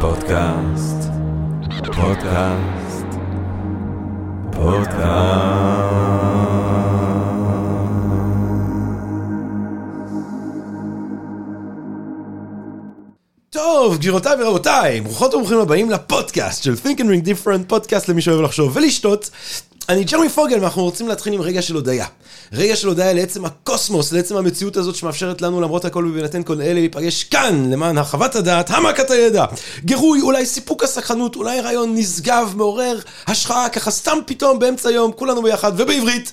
פודקאסט, פודקאסט, פודקאסט. טוב, גבירותיי ורבותיי, ברוכות וברוכים הבאים לפודקאסט של Think and Ring Different, פודקאסט למי שאוהב לחשוב ולשתות. אני ג'רמי פוגל ואנחנו רוצים להתחיל עם רגע של הודיה. רגע של הודיה לעצם הקוסמוס, לעצם המציאות הזאת שמאפשרת לנו למרות הכל ובהינתן כל אלה להיפגש כאן למען הרחבת הדעת, העמקת הידע, גירוי, אולי סיפוק הסקרנות, אולי רעיון נשגב, מעורר השחאה, ככה סתם פתאום באמצע היום, כולנו ביחד ובעברית.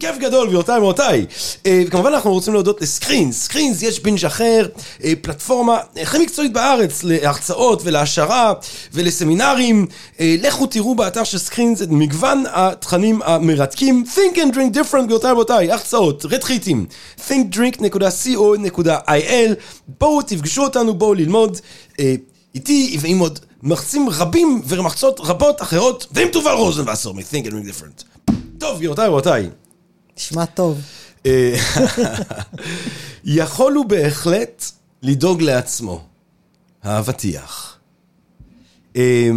כיף גדול, גבירותיי ומותיי. וכמובן אנחנו רוצים להודות לסקרינס. סקרינס יש בינג' אחר, אה, פלטפורמה הכי מקצועית בארץ להרצאות ולהעשרה ולסמינרים. אה, לכו תראו באתר של סקרינס את מגוון התכנים המרתקים. Think and drink different, גבירותיי ומותיי, הרצאות, רתחיתים. thinkdrink.co.il בואו תפגשו אותנו, בואו ללמוד. אה, איתי ועם עוד מרצים רבים ומרצות רבות אחרות, ועם תובל רוזנבסר מ-Think and drink different. טוב, גבירותיי ורבותיי. נשמע טוב. אה, יכול הוא בהחלט לדאוג לעצמו. האבטיח. אה,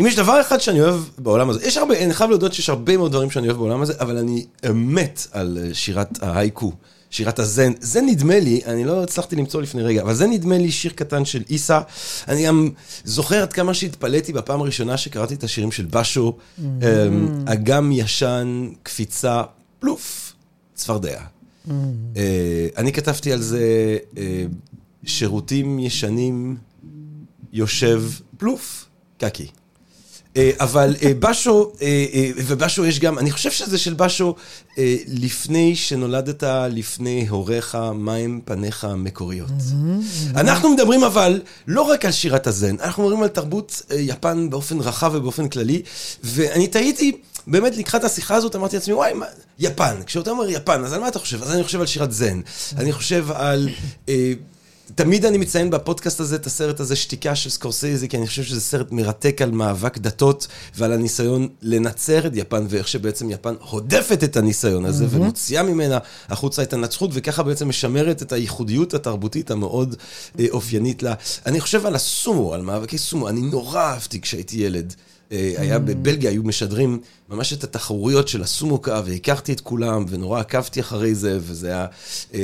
אם יש דבר אחד שאני אוהב בעולם הזה, יש הרבה, אני חייב להודות שיש הרבה מאוד דברים שאני אוהב בעולם הזה, אבל אני מת על אה, שירת ההייקו, שירת הזן. זה נדמה לי, אני לא הצלחתי למצוא לפני רגע, אבל זה נדמה לי שיר קטן של איסה. אני גם זוכר עד כמה שהתפלאתי בפעם הראשונה שקראתי את השירים של בשו, אגם ישן, קפיצה, פלוף, צפרדע. אה, אני כתבתי על זה אה, שירותים ישנים, יושב, פלוף, קקי. אה, אבל אה, בשו, אה, ובשו יש גם, אני חושב שזה של בשו, לפני שנולדת לפני הוריך, מהם פניך המקוריות. אנחנו מדברים אבל לא רק על שירת הזן, אנחנו מדברים על תרבות יפן באופן רחב ובאופן כללי, ואני תהיתי... באמת לקראת השיחה הזאת אמרתי לעצמי, וואי, מה, יפן, כשאתה אומר יפן, אז על מה אתה חושב? אז אני חושב על שירת זן, אני חושב על... אה, תמיד אני מציין בפודקאסט הזה את הסרט הזה, שתיקה של סקורסייזי, כי אני חושב שזה סרט מרתק על מאבק דתות ועל הניסיון לנצר את יפן, ואיך שבעצם יפן הודפת את הניסיון הזה mm-hmm. ומוציאה ממנה החוצה את הנצחות, וככה בעצם משמרת את הייחודיות התרבותית המאוד אה, אופיינית לה. אני חושב על הסומו, על מאבקי סומו, אני נורא אהבתי כשהייתי ילד. היה בבלגיה, היו משדרים ממש את התחרויות של הסומוקה, והכרתי את כולם, ונורא עקבתי אחרי זה, וזה היה...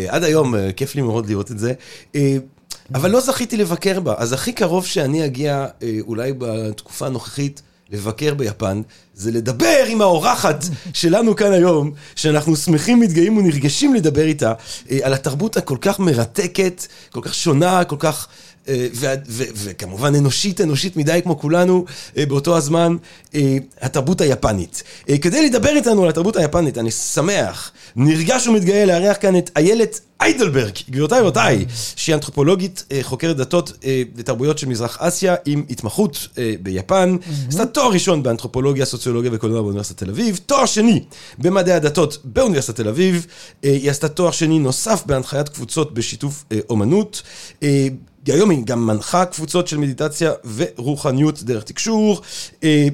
עד היום, כיף לי מאוד לראות את זה. אבל לא זכיתי לבקר בה, אז הכי קרוב שאני אגיע, אולי בתקופה הנוכחית, לבקר ביפן, זה לדבר עם האורחת שלנו כאן היום, שאנחנו שמחים, מתגאים ונרגשים לדבר איתה, על התרבות הכל כך מרתקת, כל כך שונה, כל כך... וכמובן אנושית, אנושית מדי כמו כולנו, באותו הזמן, התרבות היפנית. כדי לדבר איתנו על התרבות היפנית, אני שמח, נרגש ומתגאה לארח כאן את איילת איידלברג, גבירותיי ורבותיי, שהיא אנתרופולוגית, חוקרת דתות ותרבויות של מזרח אסיה, עם התמחות ביפן, עשתה תואר ראשון באנתרופולוגיה, סוציולוגיה וקולנוע באוניברסיטת תל אביב, תואר שני במדעי הדתות באוניברסיטת תל אביב, היא עשתה תואר שני נוסף בהנחיית קבוצות בשיתוף אומנות. היום היא גם מנחה קבוצות של מדיטציה ורוחניות דרך תקשור.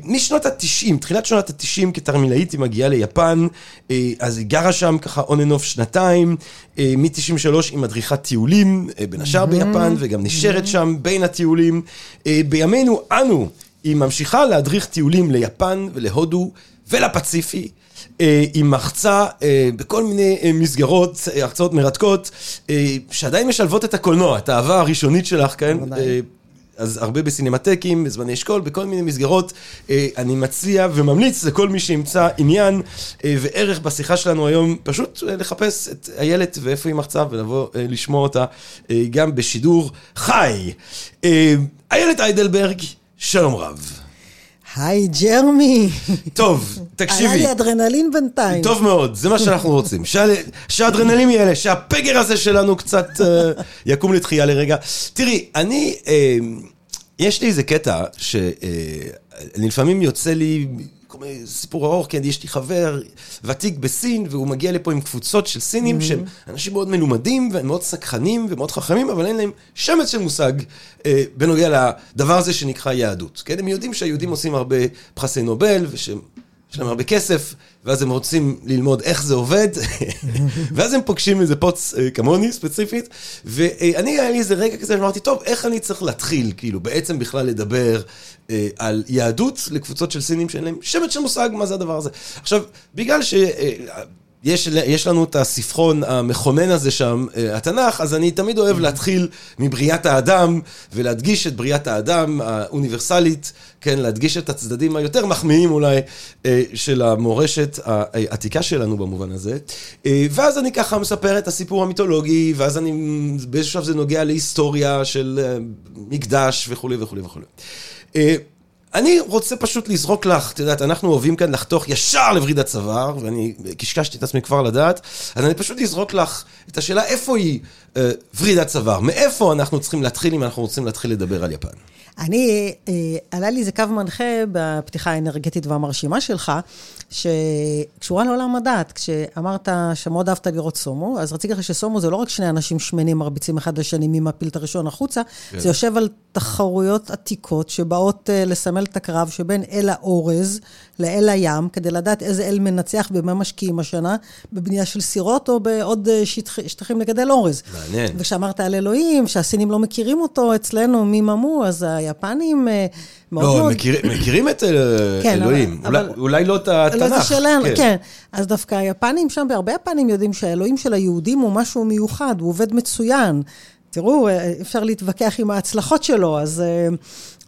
משנות ה-90, תחילת שנות ה-90 כתרמילאית היא מגיעה ליפן, אז היא גרה שם ככה and off שנתיים, מ-93 היא מדריכת טיולים, בין השאר ביפן, וגם נשארת שם בין הטיולים. בימינו, אנו, היא ממשיכה להדריך טיולים ליפן ולהודו ולפציפי. היא מחצה בכל מיני מסגרות, הרצאות מרתקות, שעדיין משלבות את הקולנוע, את האהבה הראשונית שלך, כן? אז הרבה בסינמטקים, בזמני אשכול, בכל מיני מסגרות. אני מציע וממליץ לכל מי שימצא עניין וערך בשיחה שלנו היום, פשוט לחפש את איילת ואיפה היא מחצה ולבוא לשמוע אותה גם בשידור חי. איילת איידלברג, שלום רב. היי ג'רמי. טוב, תקשיבי. היה לי אדרנלין בינתיים. טוב מאוד, זה מה שאנחנו רוצים. שהאדרנלין יעלה, שהפגר הזה שלנו קצת יקום לתחייה לרגע. תראי, אני, יש לי איזה קטע שאני לפעמים יוצא לי... סיפור ארוך, כי יש לי חבר ותיק בסין, והוא מגיע לפה עם קבוצות של סינים, שהם אנשים מאוד מלומדים, והם מאוד סקחנים ומאוד חכמים, אבל אין להם שמץ של מושג בנוגע לדבר הזה שנקרא יהדות. כן, הם יודעים שהיהודים עושים הרבה פרסי נובל, ושהם יש להם הרבה כסף, ואז הם רוצים ללמוד איך זה עובד, ואז הם פוגשים איזה פוץ אה, כמוני ספציפית, ואני, היה לי איזה רגע כזה, אמרתי, טוב, איך אני צריך להתחיל, כאילו, בעצם בכלל לדבר אה, על יהדות לקבוצות של סינים שאין להם שמץ של מושג מה זה הדבר הזה. עכשיו, בגלל ש... אה, יש, יש לנו את הספרון המכונן הזה שם, אה, התנ"ך, אז אני תמיד אוהב להתחיל מבריאת האדם, ולהדגיש את בריאת האדם האוניברסלית, כן, להדגיש את הצדדים היותר מחמיאים אולי אה, של המורשת העתיקה שלנו במובן הזה. אה, ואז אני ככה מספר את הסיפור המיתולוגי, ואז אני, באיזשהו שלב זה נוגע להיסטוריה של מקדש וכולי וכולי וכולי. אני רוצה פשוט לזרוק לך, את יודעת, אנחנו אוהבים כאן לחתוך ישר לווריד הצוואר, ואני קשקשתי את עצמי כבר לדעת, אז אני פשוט אזרוק לך את השאלה איפה היא אה, וריד הצוואר, מאיפה אנחנו צריכים להתחיל אם אנחנו רוצים להתחיל לדבר על יפן. אני, אה, עלה לי איזה קו מנחה בפתיחה האנרגטית והמרשימה שלך, שקשורה לעולם הדת. כשאמרת שמאוד אהבת לראות סומו, אז רציתי לך שסומו זה לא רק שני אנשים שמנים מרביצים אחד לשני מי מפיל את הראשון החוצה, כן. זה יושב על תחרויות עתיקות שבאות uh, לסמל את הקרב שבין אל האורז לאל הים, כדי לדעת איזה אל מנצח ומה משקיעים השנה, בבנייה של סירות או בעוד uh, שטח, שטחים לגדל אורז. מעניין. וכשאמרת על אלוהים, שהסינים לא מכירים אותו אצלנו, מי ממו, אז היפנים... Uh, מאוד לא, מאוד... לא, מכיר, מכירים את כן, אלוהים, אבל, אולי, אבל, אולי לא את התנ"ך. לא, זה שלנו, כן. כן. אז דווקא היפנים שם, והרבה יפנים יודעים שהאלוהים של היהודים הוא משהו מיוחד, הוא עובד מצוין. תראו, אה, אפשר להתווכח עם ההצלחות שלו, אז...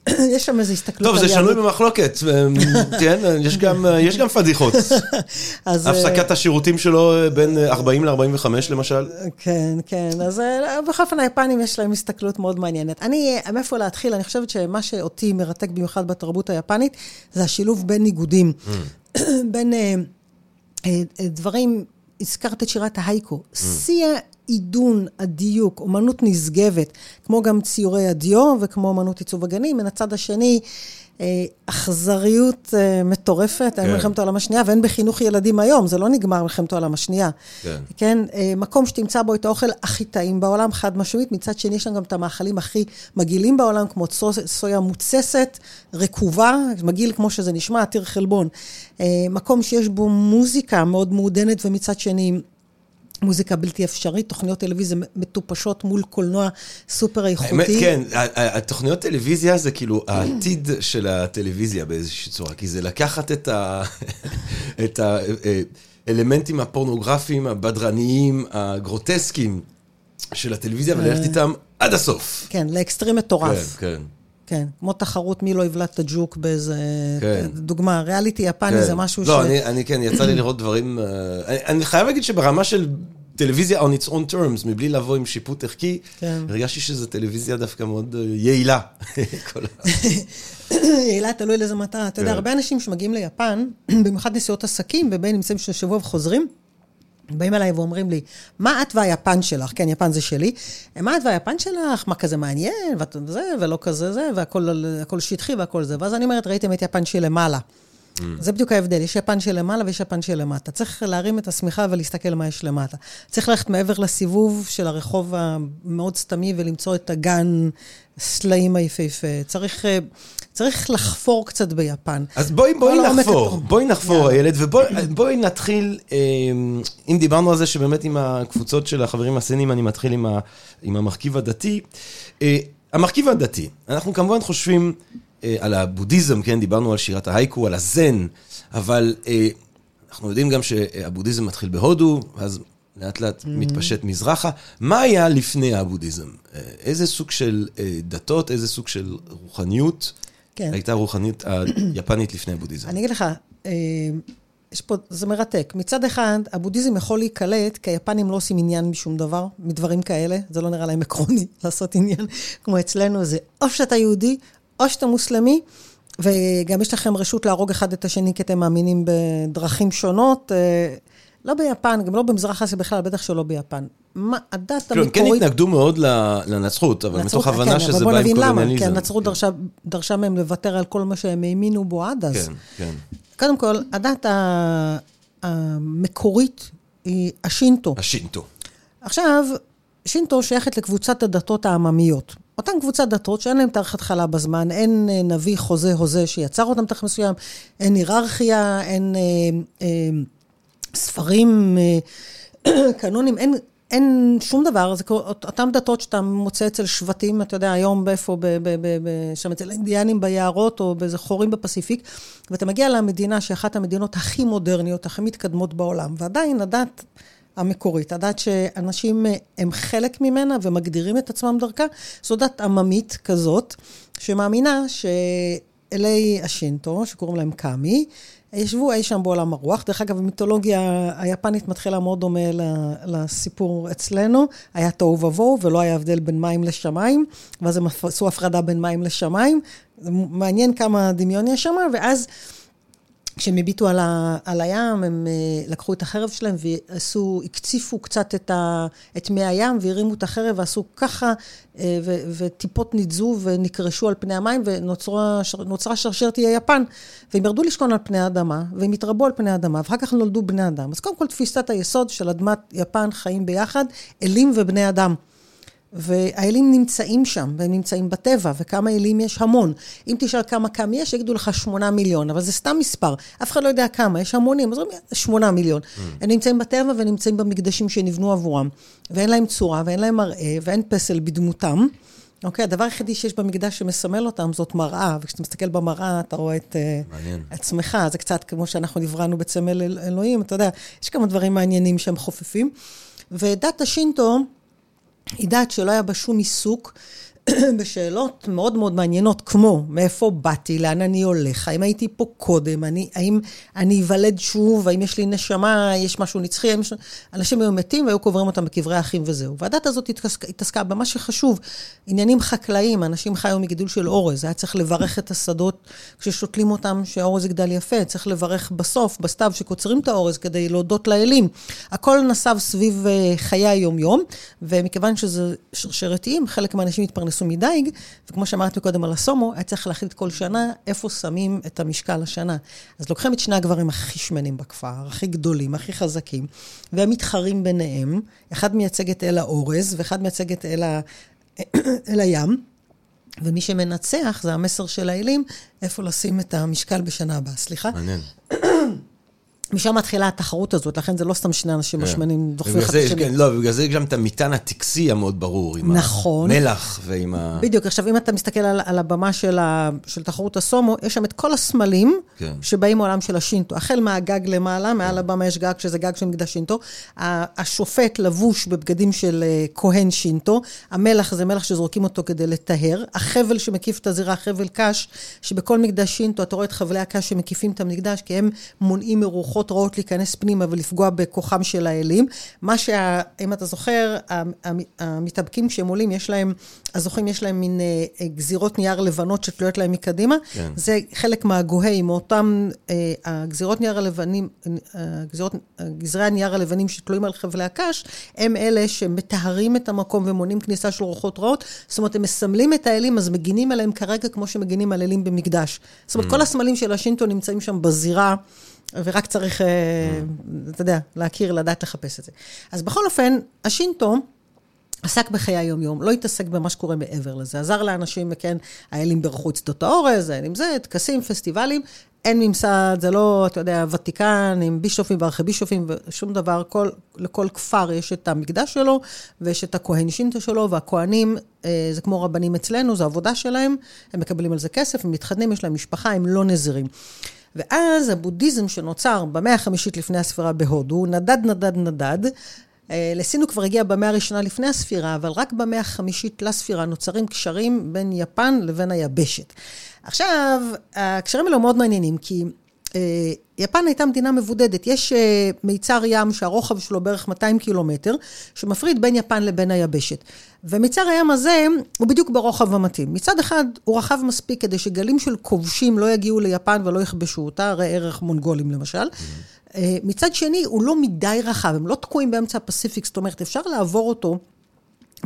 אה, יש שם איזו הסתכלות טוב, זה שנוי במחלוקת, כן, יש גם, יש גם פדיחות. הפסקת השירותים שלו בין 40 ל-45 למשל. כן, כן, אז בכל אופן היפנים יש להם הסתכלות מאוד מעניינת. אני, מאיפה להתחיל? אני חושבת שמה שאותי מרתק במיוחד בתרבות היפנית, זה השילוב בין ניגודים. Mm. בין דברים, הזכרת את שירת ההייקו. Mm. שיא עידון, הדיוק, אומנות נשגבת, כמו גם ציורי הדיו וכמו אומנות עיצוב הגנים, מן הצד השני, אה, אכזריות אה, מטורפת, כן. אין מלחמת העולם השנייה, ואין בחינוך ילדים היום, זה לא נגמר מלחמת העולם השנייה. כן. כן, אה, מקום שתמצא בו את האוכל הכי טעים בעולם, חד משמעית, מצד שני יש שם גם את המאכלים הכי מגעילים בעולם, כמו סויה מוצסת, רקובה, מגעיל כמו שזה נשמע, עתיר חלבון. מקום שיש בו מוזיקה מאוד מעודנת, ומצד שני... מוזיקה בלתי אפשרית, תוכניות טלוויזיה מטופשות מול קולנוע סופר איכותי. האמת, כן, התוכניות טלוויזיה זה כאילו העתיד של הטלוויזיה באיזושהי צורה, כי זה לקחת את האלמנטים הפורנוגרפיים, הבדרניים, הגרוטסקיים של הטלוויזיה, וללכת איתם עד הסוף. כן, לאקסטרים מטורף. כן, כן. כן, כמו תחרות מי לא יבלע את הג'וק באיזה... כן. דוגמה, ריאליטי יפני כן. זה משהו לא, ש... לא, אני, אני כן, יצא לי לראות דברים... אה, אני, אני חייב להגיד שברמה של טלוויזיה on its own terms, מבלי לבוא עם שיפוט ערכי, כן. הרגשתי שזו טלוויזיה דווקא מאוד אה, יעילה. יעילה, תלוי לאיזה מטרה. אתה יודע, כן. הרבה אנשים שמגיעים ליפן, במיוחד נסיעות עסקים, ובין נמצאים של שבוע וחוזרים, באים אליי ואומרים לי, מה את והיפן שלך? כן, יפן זה שלי. מה את והיפן שלך? מה כזה מעניין? וזה, ולא כזה זה, והכל שטחי והכל זה. ואז אני אומרת, ראיתם את יפן שלמעלה. Mm. זה בדיוק ההבדל, יש יפן שלמעלה ויש יפן שלמטה. צריך להרים את השמיכה ולהסתכל מה יש למטה. צריך ללכת מעבר לסיבוב של הרחוב המאוד סתמי ולמצוא את הגן סלעים היפהפה. צריך... צריך לחפור קצת ביפן. אז בואי, בואי נחפור, בואי נחפור, איילת, ובואי נתחיל, אמ, אם דיברנו על זה שבאמת עם הקבוצות של החברים הסינים, אני מתחיל עם, ה, עם המרכיב הדתי. אה, המרכיב הדתי, אנחנו כמובן חושבים אה, על הבודהיזם, כן, דיברנו על שירת ההייקו, על הזן, אבל אה, אנחנו יודעים גם שהבודהיזם מתחיל בהודו, אז לאט לאט mm-hmm. מתפשט מזרחה. מה היה לפני הבודהיזם? איזה סוג של דתות, איזה סוג של רוחניות? כן. הייתה רוחנית היפנית לפני הבודהיזם. אני אגיד לך, אה, יש פה, זה מרתק. מצד אחד, הבודהיזם יכול להיקלט, כי היפנים לא עושים עניין משום דבר, מדברים כאלה, זה לא נראה להם עקרוני לעשות עניין, כמו אצלנו, זה או שאתה יהודי, או שאתה מוסלמי, וגם יש לכם רשות להרוג אחד את השני, כי אתם מאמינים בדרכים שונות. לא ביפן, גם לא במזרח אסיה בכלל, בטח שלא ביפן. מה, הדת המקורית... כן התנגדו מאוד לנצרות, אבל מתוך הבנה כן, שזה בא עם קולוניאליזם. כי הנצרות כן. דרשה, מהם לוותר על כל מה שהם האמינו בו עד אז. כן, כן. קודם כל, הדת המקורית היא השינטו. השינטו. עכשיו, שינטו שייכת לקבוצת הדתות העממיות. אותן קבוצת דתות שאין להן תאריך התחלה בזמן, אין אה, נביא, חוזה, הוזה שיצר אותם תאריך מסוים, אין היררכיה, אין אה, אה, ספרים אה, קנונים, אין... אין שום דבר, זה אותן דתות שאתה מוצא אצל שבטים, אתה יודע, היום באיפה, שם אצל האינדיאנים ביערות, או באיזה חורים בפסיפיק, ואתה מגיע למדינה שהיא אחת המדינות הכי מודרניות, הכי מתקדמות בעולם, ועדיין הדת המקורית, הדת שאנשים הם חלק ממנה ומגדירים את עצמם דרכה, זו דת עממית כזאת, שמאמינה שאלי השינטו, שקוראים להם קאמי, ישבו אי שם בעולם הרוח. דרך אגב, המיתולוגיה היפנית מתחילה מאוד דומה לסיפור אצלנו. היה תוהו ובוהו, ולא היה הבדל בין מים לשמיים, ואז הם עשו הפרדה בין מים לשמיים. מעניין כמה דמיון יש שם, ואז... כשהם הביטו על, ה, על הים, הם uh, לקחו את החרב שלהם ועשו, הקציפו קצת את, ה, את מי הים והרימו את החרב ועשו ככה, uh, ו, וטיפות נידזו ונקרשו על פני המים ונוצרה שרשרת איי יפן. והם ירדו לשכון על פני האדמה, והם התרבו על פני האדמה, ואחר כך נולדו בני אדם. אז קודם כל תפיסת היסוד של אדמת יפן חיים ביחד, אלים ובני אדם. והאלים נמצאים שם, והם נמצאים בטבע, וכמה אלים יש? המון. אם תשאל כמה קם יש, יגידו לך שמונה מיליון, אבל זה סתם מספר. אף אחד לא יודע כמה, יש המונים, אז אומרים, שמונה מיליון. Mm. הם נמצאים בטבע ונמצאים במקדשים שנבנו עבורם, ואין להם צורה, ואין להם מראה, ואין פסל בדמותם. אוקיי, הדבר היחידי שיש במקדש שמסמל אותם זאת מראה, וכשאתה מסתכל במראה אתה רואה את מעניין. עצמך, זה קצת כמו שאנחנו נבראנו בצמל אלוהים, אתה יודע, יש כמה דברים מעניינים שהם חופפים. ודת השינטו, היא דת שלא היה בה שום עיסוק בשאלות מאוד מאוד מעניינות, כמו מאיפה באתי, לאן אני הולך, האם הייתי פה קודם, אני, האם אני איוולד שוב, האם יש לי נשמה, יש משהו נצחי, יש... אנשים היו מתים והיו קוברים אותם בקברי האחים וזהו. והדת הזאת התעסקה, התעסקה במה שחשוב, עניינים חקלאיים, אנשים חיו מגידול של אורז, היה צריך לברך את השדות כששותלים אותם, שהאורז יגדל יפה, צריך לברך בסוף, בסתיו, שקוצרים את האורז כדי להודות לאלים. הכל נסב סביב אה, חיי היום-יום, ומכיוון שזה שרשרתיים, חלק מהאנשים התפרנסו. נכנסו מדייג, וכמו שאמרתי קודם על הסומו, היה צריך להחליט כל שנה איפה שמים את המשקל השנה. אז לוקחים את שני הגברים הכי שמנים בכפר, הכי גדולים, הכי חזקים, והם מתחרים ביניהם. אחד מייצג את אל האורז, ואחד מייצג את אל, ה... אל הים. ומי שמנצח, זה המסר של האלים, איפה לשים את המשקל בשנה הבאה. סליחה? מעניין. משם מתחילה התחרות הזאת, לכן זה לא סתם שני אנשים כן. משמנים דוחפים אחד את השני. כן, לא, בגלל זה יש גם את המטען הטקסי המאוד ברור, עם נכון. המלח ועם ה... בדיוק, עכשיו אם אתה מסתכל על, על הבמה של, ה, של תחרות הסומו, יש שם את כל הסמלים כן. שבאים מעולם של השינטו. החל מהגג למעלה, מעל כן. הבמה יש גג שזה גג של מקדש שינטו. השופט לבוש בבגדים של אה, כהן שינטו. המלח זה מלח שזורקים אותו כדי לטהר. החבל שמקיף את הזירה, חבל קש, שבכל מקדש שינטו אתה רואה את חבלי הקש שמקיפים את המקדש, כי הם מונעים מרוחות. רוחות רעות להיכנס פנימה ולפגוע בכוחם של האלים. מה שה... אם אתה זוכר, המתאבקים כשהם עולים, יש להם, הזוכים יש להם מין אה, גזירות נייר לבנות שתלויות להם מקדימה. כן. זה חלק מהגוהים, מאותם, אה, הגזירות נייר הלבנים, הגזירות, גזרי הנייר הלבנים שתלויים על חבלי הקש, הם אלה שמטהרים את המקום ומונעים כניסה של רוחות רעות. זאת אומרת, הם מסמלים את האלים, אז מגינים עליהם כרגע כמו שמגינים על אלים במקדש. זאת אומרת, mm. כל הסמלים של השינטו נמצאים שם בזירה. ורק צריך, אה, אתה יודע, להכיר, לדעת לחפש את זה. אז בכל אופן, השינטו עסק בחיי היום-יום, לא התעסק במה שקורה מעבר לזה. עזר לאנשים, כן, האלים ברכו את שדות האורז, האלים זה, טקסים, פסטיבלים. אין ממסד, זה לא, אתה יודע, ותיקן עם בישופים וארכיבישופים ושום דבר. כל, לכל כפר יש את המקדש שלו, ויש את הכהן שינטו שלו, והכהנים, אה, זה כמו רבנים אצלנו, זו עבודה שלהם, הם מקבלים על זה כסף, הם מתחתנים, יש להם משפחה, הם לא נזירים. ואז הבודהיזם שנוצר במאה החמישית לפני הספירה בהודו, נדד, נדד, נדד. אה, לסין הוא כבר הגיע במאה הראשונה לפני הספירה, אבל רק במאה החמישית לספירה נוצרים קשרים בין יפן לבין היבשת. עכשיו, הקשרים האלו מאוד מעניינים, כי יפן הייתה מדינה מבודדת. יש אה, מיצר ים שהרוחב שלו בערך 200 קילומטר, שמפריד בין יפן לבין היבשת. ומיצר הים הזה הוא בדיוק ברוחב המתאים. מצד אחד, הוא רחב מספיק כדי שגלים של כובשים לא יגיעו ליפן ולא יכבשו אותה, ראה ערך מונגולים למשל. Mm-hmm. מצד שני, הוא לא מדי רחב, הם לא תקועים באמצע הפסיפיק, זאת אומרת, אפשר לעבור אותו.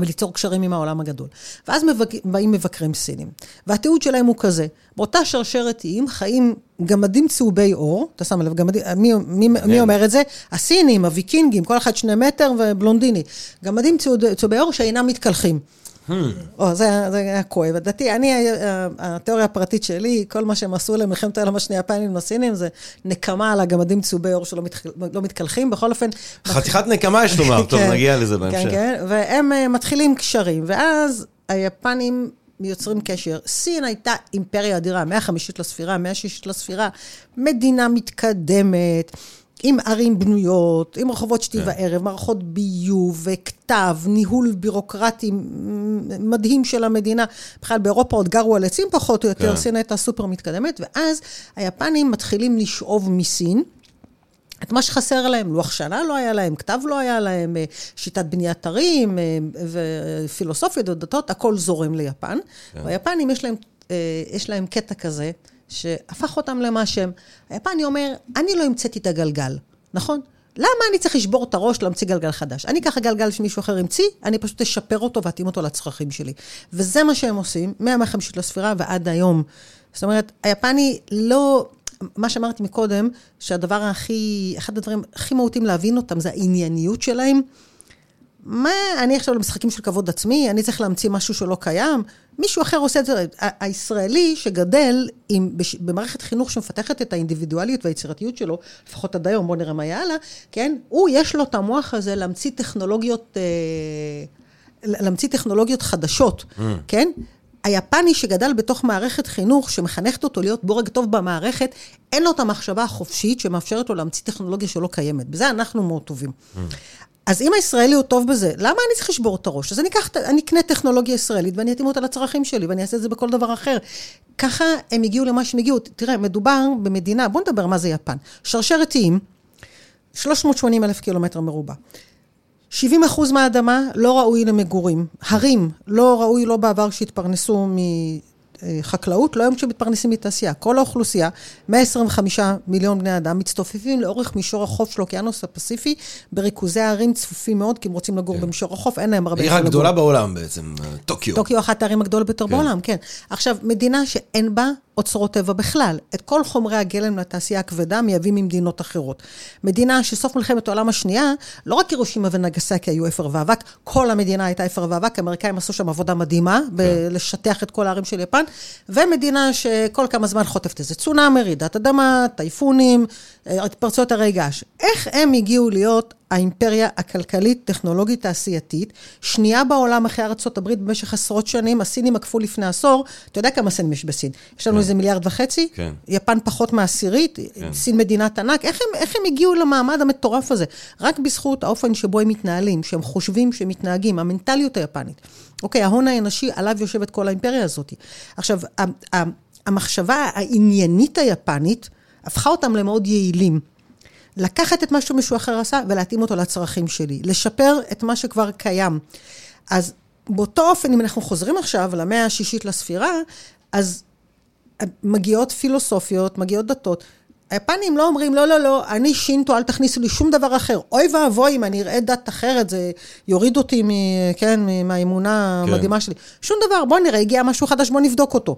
וליצור קשרים עם העולם הגדול. ואז מבק... באים מבקרים סינים, והתיעוד שלהם הוא כזה, באותה שרשרת איים חיים גמדים צהובי עור, אתה שם לב, גמדים, מי, מי, מי אומר את זה? הסינים, הוויקינגים, כל אחד שני מטר ובלונדיני. גמדים צהובי עור שאינם מתקלחים. או, זה היה- זה היה כואב. לדעתי, אני, ה- התיאוריה הפרטית שלי, כל מה שהם עשו למלחמת העולם השנייה, הפנים הסינים, זה נקמה על הגמדים צהובי עור שלא מתח- לא מתקלחים. בכל אופן... חתיכת נקמה יש לומר, טוב, כן, נגיע לזה כן, בהמשך. כן, והם אה, מתחילים קשרים, ואז היפנים יוצרים קשר. סין הייתה אימפריה אדירה, מאה חמישית לספירה, מאה שישית לספירה, מדינה מתקדמת. עם ערים בנויות, עם רחובות שתי כן. וערב, מערכות ביוב וכתב, ניהול בירוקרטי מדהים של המדינה. בכלל באירופה עוד גרו על עצים פחות או יותר, כן. סין הייתה סופר מתקדמת, ואז היפנים מתחילים לשאוב מסין. את מה שחסר להם, לוח שנה לא היה להם, כתב לא היה להם, אה, שיטת בניית ערים אה, ופילוסופיות ודתות, הכל זורם ליפן. כן. והיפנים יש להם, אה, יש להם קטע כזה, שהפך אותם למה שהם. היפני אומר, אני לא המצאתי את הגלגל, נכון? למה אני צריך לשבור את הראש להמציא גלגל חדש? אני אקח גלגל שמישהו אחר המציא, אני פשוט אשפר אותו ואתאים אותו לצרכים שלי. וזה מה שהם עושים, מהמאה החמישית לספירה ועד היום. זאת אומרת, היפני לא... מה שאמרתי מקודם, שהדבר הכי, אחד הדברים הכי מהותיים להבין אותם זה הענייניות שלהם. מה, אני עכשיו למשחקים של כבוד עצמי, אני צריך להמציא משהו שלא קיים? מישהו אחר עושה את זה. הישראלי שגדל עם, בש, במערכת חינוך שמפתחת את האינדיבידואליות והיצירתיות שלו, לפחות עד היום, בואו נראה מה יהיה הלאה, כן? הוא, יש לו את המוח הזה להמציא טכנולוגיות, אה, להמציא טכנולוגיות חדשות, mm. כן? היפני שגדל בתוך מערכת חינוך שמחנכת אותו להיות בורג טוב במערכת, אין לו את המחשבה החופשית שמאפשרת לו להמציא טכנולוגיה שלא קיימת. בזה אנחנו מאוד טובים. אז אם הישראלי הוא טוב בזה, למה אני צריך לשבור את הראש? אז אני אקח, אני אקנה טכנולוגיה ישראלית ואני אתאים אותה לצרכים שלי ואני אעשה את זה בכל דבר אחר. ככה הם הגיעו למה שהם הגיעו. תראה, מדובר במדינה, בוא נדבר מה זה יפן. שרשרת איים, 380 אלף קילומטר מרובע. 70 אחוז מהאדמה לא ראוי למגורים. הרים לא ראוי לא בעבר שהתפרנסו מחקלאות, לא היום שמתפרנסים מתעשייה. כל האוכלוסייה, 125 מיליון בני אדם, מצטופפים לאורך מישור החוף של האוקיינוס הפסיפי, בריכוזי ערים צפופים מאוד, כי הם רוצים לגור במישור החוף, אין להם הרבה העיר איפה לגור. הגדולה בעולם בעצם, אה, טוקיו. טוקיו אחת הערים הגדולות ביותר כן. בעולם, כן. עכשיו, מדינה שאין בה אוצרות טבע בכלל. את כל חומרי הגלם לתעשייה הכבדה מייבאים ממדינות אחרות. מדינה שסוף מלחמת העולם השנייה, לא רק הירושימה ונגסקי היו אפר ואבק, כל המדינה הייתה אפר ואבק, האמריקאים עשו שם עבודה מדהימה, בלשטח את כל הערים של יפן, ומדינה שכל כמה זמן חוטפת איזה צונאמי, רעידת אדמה, טייפונים, אה, התפרצויות הרי געש. איך הם הגיעו להיות האימפריה הכלכלית, טכנולוגית, תעשייתית, שנייה בעולם אחרי הברית במשך עשרות שנים, הסינים עקפו לפני עשור, אתה יודע כמה סינים יש בסין? יש לנו איזה מיליארד וחצי, כן. יפן פחות מעשירית, סין מדינת ענק, איך הם, איך הם הגיעו למעמד המטורף הזה? רק בזכות האופן שבו הם מתנהלים, שהם חושבים, שהם מתנהגים, המנטליות היפנית. אוקיי, ההון האנושי, עליו יושבת כל האימפריה הזאת. עכשיו, המחשבה העניינית היפנית, הפכה אותם למאוד יעילים. לקחת את מה שמישהו אחר עשה ולהתאים אותו לצרכים שלי, לשפר את מה שכבר קיים. אז באותו אופן, אם אנחנו חוזרים עכשיו למאה השישית לספירה, אז מגיעות פילוסופיות, מגיעות דתות. היפנים לא אומרים, לא, לא, לא, אני שינטו, אל תכניסו לי שום דבר אחר. אוי ואבוי אם אני אראה דת אחרת, זה יוריד אותי, מ, כן, מהאמונה כן. המדהימה שלי. שום דבר, בוא נראה, הגיע משהו חדש, בוא נבדוק אותו.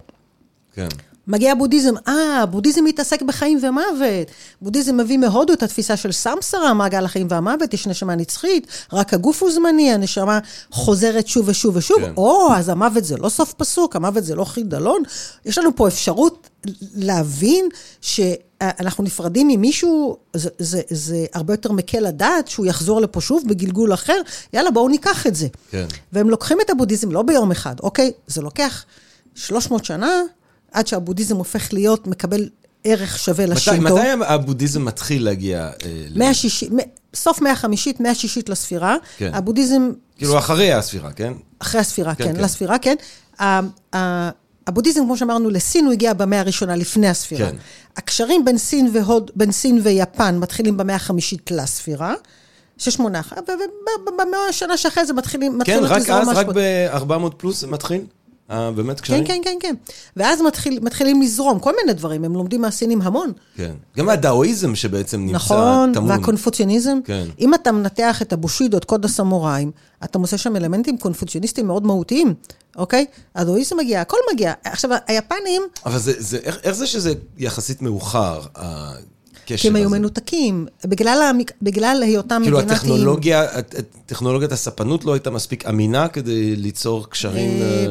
כן. מגיע בודהיזם, אה, בודהיזם מתעסק בחיים ומוות. בודהיזם מביא מהודו את התפיסה של סמסרה, מעגל החיים והמוות, יש נשמה נצחית, רק הגוף הוא זמני, הנשמה חוזרת שוב ושוב ושוב. כן. או, אז המוות זה לא סוף פסוק, המוות זה לא חידלון. יש לנו פה אפשרות להבין שאנחנו נפרדים ממישהו, זה, זה, זה הרבה יותר מקל לדעת שהוא יחזור לפה שוב בגלגול אחר, יאללה, בואו ניקח את זה. כן. והם לוקחים את הבודהיזם לא ביום אחד, אוקיי? זה לוקח 300 שנה עד שהבודהיזם הופך להיות, מקבל ערך שווה מתי, לשינטו. מתי הבודהיזם מתחיל להגיע? אה, ל- 160, מ- סוף מאה חמישית, מאה שישית לספירה. כן. הבודהיזם, כאילו אחרי הספירה, כן? אחרי הספירה, כן, כן, כן. לספירה, כן. הבודהיזם, כמו שאמרנו, לסין הוא הגיע במאה הראשונה, לפני הספירה. כן. הקשרים בין סין והוד, בין סין ויפן מתחילים במאה החמישית לספירה. ששמונה, ובמאה השנה שאחרי זה מתחילים, כן, מתחילות רק אז, רק משהו. ב-400 פלוס זה מתחיל? אה, באמת קשרים? כן, כן, כן, כן. ואז מתחיל, מתחילים לזרום כל מיני דברים, הם לומדים מהסינים המון. כן. גם הדאואיזם שבעצם נמצא נכון, טמון. והקונפוציוניזם. כן. אם אתה מנתח את הבושידו, את קוד הסמוראים, אתה מוצא שם אלמנטים קונפוציוניסטיים מאוד מהותיים, אוקיי? הדאואיזם מגיע, הכל מגיע. עכשיו, היפנים, אבל זה, זה, איך, איך זה שזה יחסית מאוחר? כי הם היו? מנותקים, בגלל, המק... בגלל היותם כאילו מדינת... הטכנולוגיה, הט- הט- טכנולוגיית הספנות לא הייתה מספיק אמינה כדי ליצור קשרים... אה,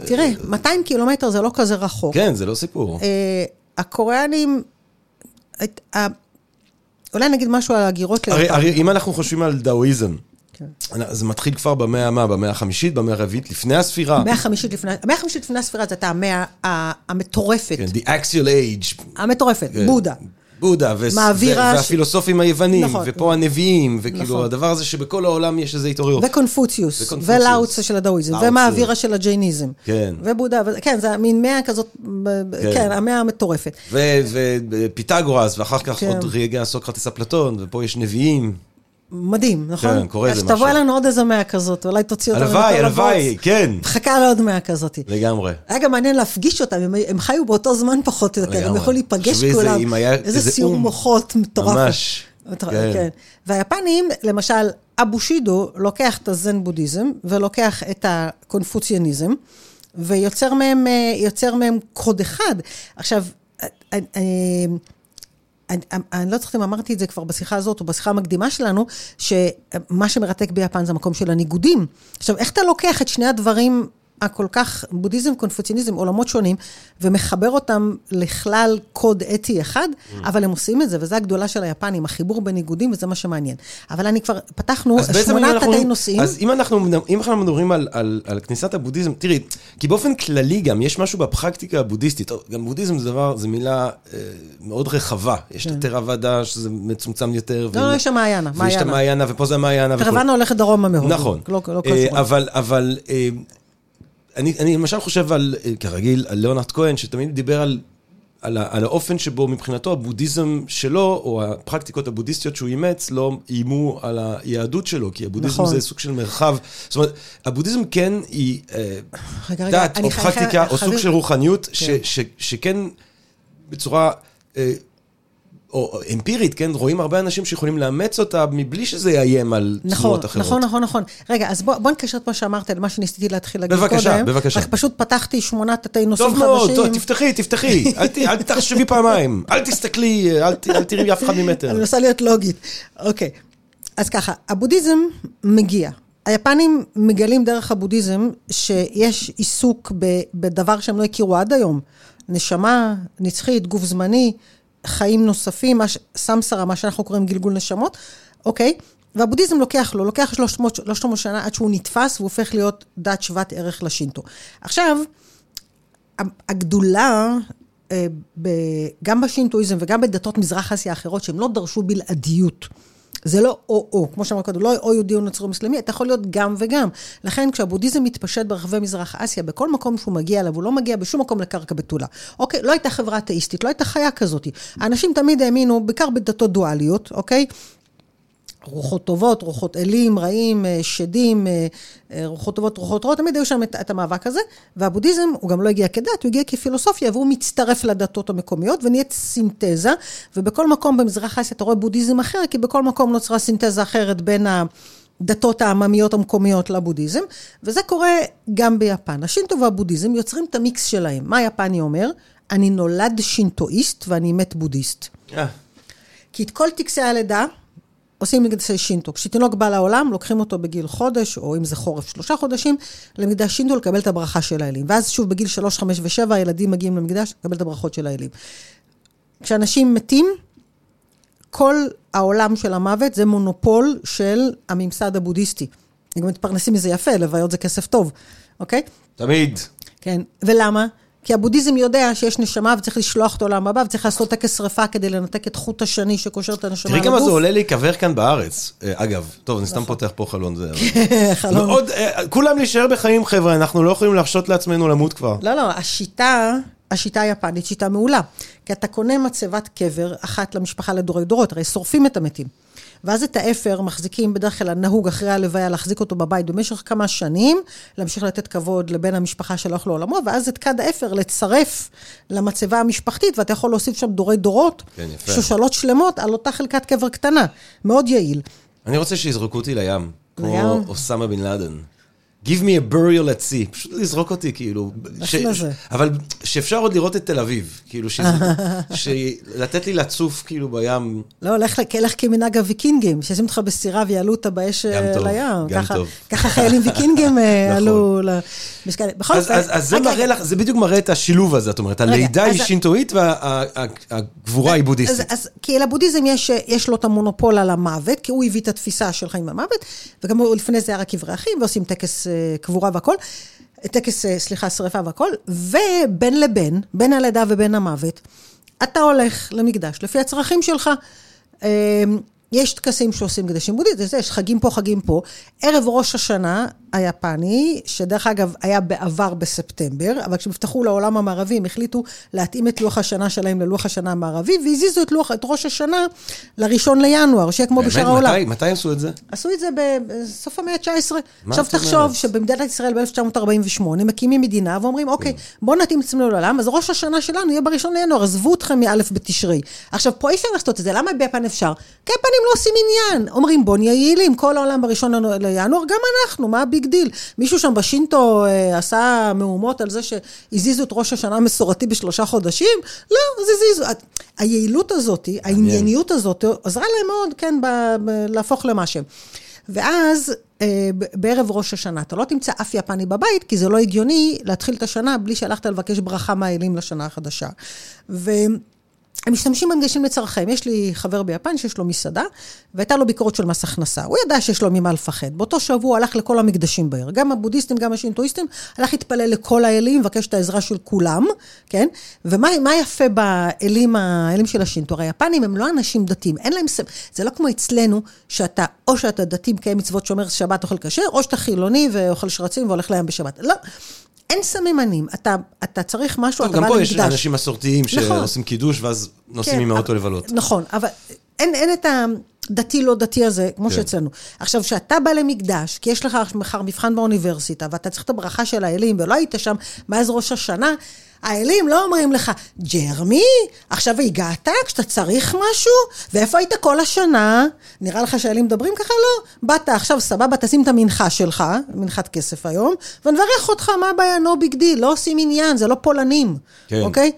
אה, תראה, 200 קילומטר זה לא כזה רחוק. כן, זה לא סיפור. אה, הקוריאנים, אולי נגיד משהו על הגירות הרי, ליפן. הרי אם אנחנו חושבים על דאואיזם, כן. זה מתחיל כבר במאה מה? במאה החמישית, במאה הרביעית, לפני הספירה. המאה החמישית לפני, המאה החמישית לפני הספירה זאת הייתה המאה המטורפת, כן, the axial age. המטורפת, כן. בודה. בודה, ו- ש- והפילוסופים היוונים, נכון. ופה הנביאים, וכאילו נכון. הדבר הזה שבכל העולם יש איזו התעוררות. וקונפוציוס, וקונפוציוס. ולאוצה של הדאואיזם, לאוצה. ומעבירה של הג'ייניזם. כן. ובודה, ו- כן, זה מין מאה כזאת, כן. כן, המאה המטורפת. ופיתגורס, ואחר כך כן. עוד רגע סוקרטס אפלטון, ופה יש נביאים. מדהים, נכון? כן, קורה איזה משהו. אלינו עוד איזה מאה כזאת, אולי תוציא אותנו הלוואי, הלוואי. כן. מחכה לעוד מאה כזאת. לגמרי. היה גם מעניין להפגיש אותם, הם, הם חיו באותו זמן פחות או יותר, הם. יכלו להיפגש כולם. היה איזה איזה סיור. מוחות מטורף. ממש. כן. כן. והיפנים, למשל, אבו שידו לוקח את הזן בודהיזם ולוקח את הקונפוציאניזם, ויוצר מהם, אה, יוצר מהם קוד אחד. עכשיו, אה, אה, אני, אני לא זוכרת אם אמרתי את זה כבר בשיחה הזאת או בשיחה המקדימה שלנו, שמה שמרתק ביפן זה המקום של הניגודים. עכשיו, איך אתה לוקח את שני הדברים הכל כך, בודהיזם, קונפוציאניזם, עולמות שונים, ומחבר אותם לכלל קוד אתי אחד, אבל הם עושים את זה, וזו הגדולה של היפנים, החיבור בניגודים, וזה מה שמעניין. אבל אני כבר, פתחנו שמונה אנחנו- תתי נושאים. אז אם אנחנו, אם אנחנו מדברים על, על, על כניסת הבודהיזם, תראי, כי באופן כללי גם יש משהו בפרקטיקה הבודהיסטית, גם בודהיזם זה דבר, זו מילה אה, מאוד רחבה. יש את הטראוואדה, שזה מצומצם יותר. כן. לא, לא, יש שם מעיינה, ויש את מעיינה. המעיינה, ופה זה המעיינה. קרוונה הולכת דרומה מהודו. נכון. לא, לא הזמן. אבל, אבל אה, אני, אני למשל חושב על, אה, כרגיל, על ליאונרד כהן, שתמיד דיבר על, על, על האופן שבו מבחינתו הבודהיזם שלו, או הפרקטיקות הבודהיסטיות שהוא אימץ, לא איימו על היהדות שלו, כי הבודהיזם נכון. זה סוג של מרחב. זאת אומרת, הבודהיזם כן היא אה, רגע, רגע, דת, אני או חי- פרקטיקה, חי- או סוג חייבים- של רוחניות, ש, כן. ש, שכן בצורה... או אמפירית, כן, רואים הרבה אנשים שיכולים לאמץ אותה מבלי שזה יאיים על נכון, תנועות אחרות. נכון, נכון, נכון. רגע, אז בוא, בוא נקשר את מה שאמרת למה שניסיתי להתחיל להגיד קודם. בבקשה, בבקשה. רק פשוט פתחתי שמונה תתי נושאים טוב חדשים. מאוד, טוב, תפתחי, תפתחי, אל ת- אל תחשבי פעמיים, אל תסתכלי, אל ת- אל תראי אף אחד ממטר. אני מנסה להיות לוגית. אוקיי. אז ככה, הבודהיזם מגיע. היפנים מגלים דרך הבודהיזם שיש עיסוק ב- בדבר שהם לא הכירו עד היום. נשמה, נצחית, גוף זמני, חיים נוספים, מה ש- סמסרה, מה שאנחנו קוראים גלגול נשמות, אוקיי? והבודהיזם לוקח לו, לוקח 300, 300 שנה עד שהוא נתפס והוא הופך להיות דת שוות ערך לשינטו. עכשיו, הגדולה, אה, גם בשינטואיזם וגם בדתות מזרח אסיה האחרות, שהם לא דרשו בלעדיות. זה לא או-או, כמו שאמרנו קודם, לא או יהודי או נוצרי מוסלמי, אתה יכול להיות גם וגם. לכן כשהבודהיזם מתפשט ברחבי מזרח אסיה, בכל מקום שהוא מגיע אליו, הוא לא מגיע בשום מקום לקרקע בתולה. אוקיי, לא הייתה חברה אתאיסטית, לא הייתה חיה כזאת. האנשים תמיד האמינו, בעיקר בדתות דואליות, אוקיי? רוחות טובות, רוחות אלים, רעים, אה, שדים, אה, אה, רוחות טובות, רוחות רעות, תמיד היו שם את, את המאבק הזה, והבודהיזם, הוא גם לא הגיע כדת, הוא הגיע כפילוסופיה, והוא מצטרף לדתות המקומיות, ונהיית סינתזה, ובכל מקום במזרח אסיה אתה רואה בודהיזם אחר, כי בכל מקום נוצרה סינתזה אחרת בין הדתות העממיות המקומיות לבודהיזם, וזה קורה גם ביפן. השינטו והבודהיזם יוצרים את המיקס שלהם. מה היפני אומר? אני נולד שינטואיסט ואני מת בודהיסט. אה, כי את כל טקסי הלידה עושים מקדשי שינטו. כשתינוק בא לעולם, לוקחים אותו בגיל חודש, או אם זה חורף, שלושה חודשים, למקדש שינטו לקבל את הברכה של האלים. ואז שוב, בגיל שלוש, חמש ושבע, הילדים מגיעים למקדש, לקבל את הברכות של האלים. כשאנשים מתים, כל העולם של המוות זה מונופול של הממסד הבודהיסטי. הם גם מתפרנסים מזה יפה, לוויות זה כסף טוב, אוקיי? תמיד. כן, ולמה? כי הבודהיזם יודע שיש נשמה וצריך לשלוח אותו לעם הבא וצריך לעשות טקס שרפה כדי לנתק את חוט השני שקושר את הנשמה תראי לגוף. כמה זה עולה להיקבר כאן בארץ. אה, אגב, טוב, אני סתם פותח פה חלון זה. חלום. מאוד, אה, כולם להישאר בחיים, חבר'ה, אנחנו לא יכולים להרשות לעצמנו למות כבר. לא, לא, השיטה, השיטה היפנית שיטה מעולה. כי אתה קונה מצבת קבר אחת למשפחה לדורי דורות, הרי שורפים את המתים. ואז את האפר מחזיקים, בדרך כלל נהוג אחרי הלוויה להחזיק אותו בבית במשך כמה שנים, להמשיך לתת כבוד לבן המשפחה שהלך לעולמו, ואז את כד האפר לצרף למצבה המשפחתית, ואתה יכול להוסיף שם דורי דורות, כן, יפה. שושלות שלמות על אותה חלקת קבר קטנה. מאוד יעיל. אני רוצה שיזרקו אותי לים, כמו? אוסמה בן לאדן. Give me a burial at sea, פשוט לזרוק אותי, כאילו. ש- ש-. אבל שאפשר עוד לראות את תל אביב, כאילו, שזה- ש- לתת לי לצוף, כאילו, בים. לא, לך, לך כמנהג הוויקינגים, שישימו אותך בסירה ויעלו אותה באש גם אה, טוב, לים. גם ככה, טוב. ככה חיילים ויקינגים אה, נכון. עלו למשקל. בכל אז, אופן, אז, אז זה מראה לך, זה בדיוק מראה את השילוב הזה, זאת אומרת, הלידה היא שינטואית והגבורה היא בודהיסטית. אז כי לבודהיזם יש, יש לו את המונופול על המוות, כי הוא הביא את התפיסה של חיים במוות, וגם לפני זה היה רק קברי אחים, ועושים טקס אה, קבורה והכל, טקס, אה, סליחה, שרפה והכל, ובין לבין, בין הלידה ובין המוות, אתה הולך למקדש לפי הצרכים שלך. יש טקסים שעושים קדשים בודהיסטים, יש חגים פה, חגים פה. ערב ראש השנה היפני, שדרך אגב היה בעבר בספטמבר, אבל כשהם נפתחו לעולם המערבי, הם החליטו להתאים את לוח השנה שלהם ללוח השנה המערבי, והזיזו את, לוח, את ראש השנה לראשון לינואר, שיהיה כמו בשאר העולם. מתי, מתי עשו את זה? עשו את זה בסוף המאה ה-19. עכשיו תחשוב? שבמדינת ישראל ב-1948 מקימים מדינה ואומרים, אוקיי, בואו נתאים את עצמנו לעולם, אז ראש השנה שלנו יהיה בראשון לינואר, עזבו אתכם מאלף בתשרי. עכשיו, פה אי אפשר לעשות את זה, למה ביפן אפשר? כי לא עושים עניין. אומרים, בואו נהיה יעילים, כל העולם בראשון לינואר, גם אנחנו, מה ה big deal? מישהו שם בשינטו אה, עשה מהומות על זה שהזיזו את ראש השנה המסורתי בשלושה חודשים? לא, אז הזיזו. היעילות הזאת, הענייניות הזאת, עזרה להם מאוד, כן, ב- ב- להפוך למה שהם. ואז אה, בערב ראש השנה, אתה לא תמצא אף יפני בבית, כי זה לא הגיוני להתחיל את השנה בלי שהלכת לבקש ברכה מהאלים לשנה החדשה. והם משתמשים במגשים לצרכיהם. יש לי חבר ביפן שיש לו מסעדה, והייתה לו ביקורת של מס הכנסה. הוא ידע שיש לו ממה לפחד. באותו שבוע הוא הלך לכל המקדשים בעיר, גם הבודהיסטים, גם השינטואיסטים, הלך להתפלל לכל האלים, מבקש את העזרה של כולם, כן? ומה מה יפה באלים האלים של השינטו? הרי היפנים הם לא אנשים דתיים, אין להם... זה לא כמו אצלנו, שאתה, או שאתה דתי, מקיים מצוות שומר שבת, אוכל כשר, או שאתה חילוני ואוכל שרצים והולך לים בשבת. לא. אין סממנים, אתה, אתה צריך משהו, אתה גם בא פה יש למקדש. אנשים מסורתיים נכון. שעושים קידוש ואז נוסעים כן, עם האוטו לבלות. נכון, אבל אין, אין את הדתי לא דתי הזה, כמו כן. שאצלנו. עכשיו, כשאתה בא למקדש, כי יש לך מחר מבחן באוניברסיטה, ואתה צריך את הברכה של האלים, ולא היית שם מאז ראש השנה, האלים לא אומרים לך, ג'רמי, עכשיו הגעת כשאתה צריך משהו, ואיפה היית כל השנה? נראה לך שהאלים מדברים ככה? לא. באת עכשיו, סבבה, תשים את המנחה שלך, מנחת כסף היום, ונברך אותך, מה הבעיה? no big deal, לא עושים עניין, זה לא פולנים, כן. אוקיי?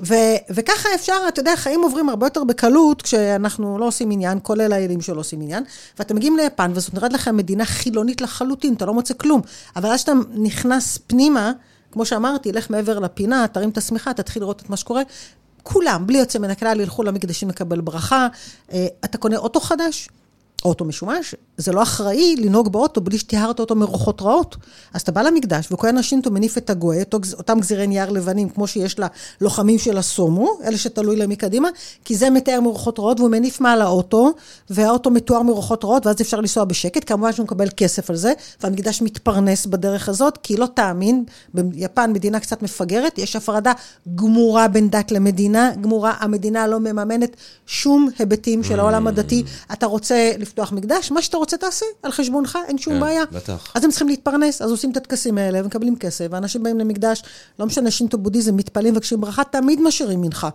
ו- וככה אפשר, אתה יודע, חיים עוברים הרבה יותר בקלות כשאנחנו לא עושים עניין, כולל האלים שלא עושים עניין. ואתם מגיעים ליפן, וזאת נראית לכם מדינה חילונית לחלוטין, אתה לא מוצא כלום. אבל אז שאתה נכנס פנימה, כמו שאמרתי, לך מעבר לפינה, תרים את השמיכה, תתחיל לראות את מה שקורה. כולם, בלי יוצא מן הכלל, ילכו למקדשים לקבל ברכה. אה, אתה קונה אוטו חדש, אוטו משומש, זה לא אחראי לנהוג באוטו בלי שטיהרת אותו מרוחות רעות. אז אתה בא למקדש, וכהן השינטו מניף את הגויה, אותו אותם גזירי נייר לבנים, כמו שיש ללוחמים של הסומו, אלה שתלוי להם מקדימה, כי זה מתאר מרוחות רעות, והוא מניף מעל האוטו, והאוטו מתואר מרוחות רעות, ואז אפשר לנסוע בשקט, כמובן שהוא מקבל כסף על זה, והמקדש מתפרנס בדרך הזאת, כי לא תאמין, ביפן, מדינה קצת מפגרת, יש הפרדה גמורה בין דת למדינה, גמורה, המדינה לא מממנת שום היבטים של העולם הדתי. אתה רוצה לפתוח מקדש, מה שאתה רוצה תעשה, על חשבונך, אין שום כן, בעיה. בטח. אז הם צריכים להתפרנס, אז עושים את הטקסים האלה ומקבלים כסף, ואנשים באים למקדש, לא משנה שינטו בודהיזם, מתפללים ומבקשים ברכה, תמיד משאירים מנחה.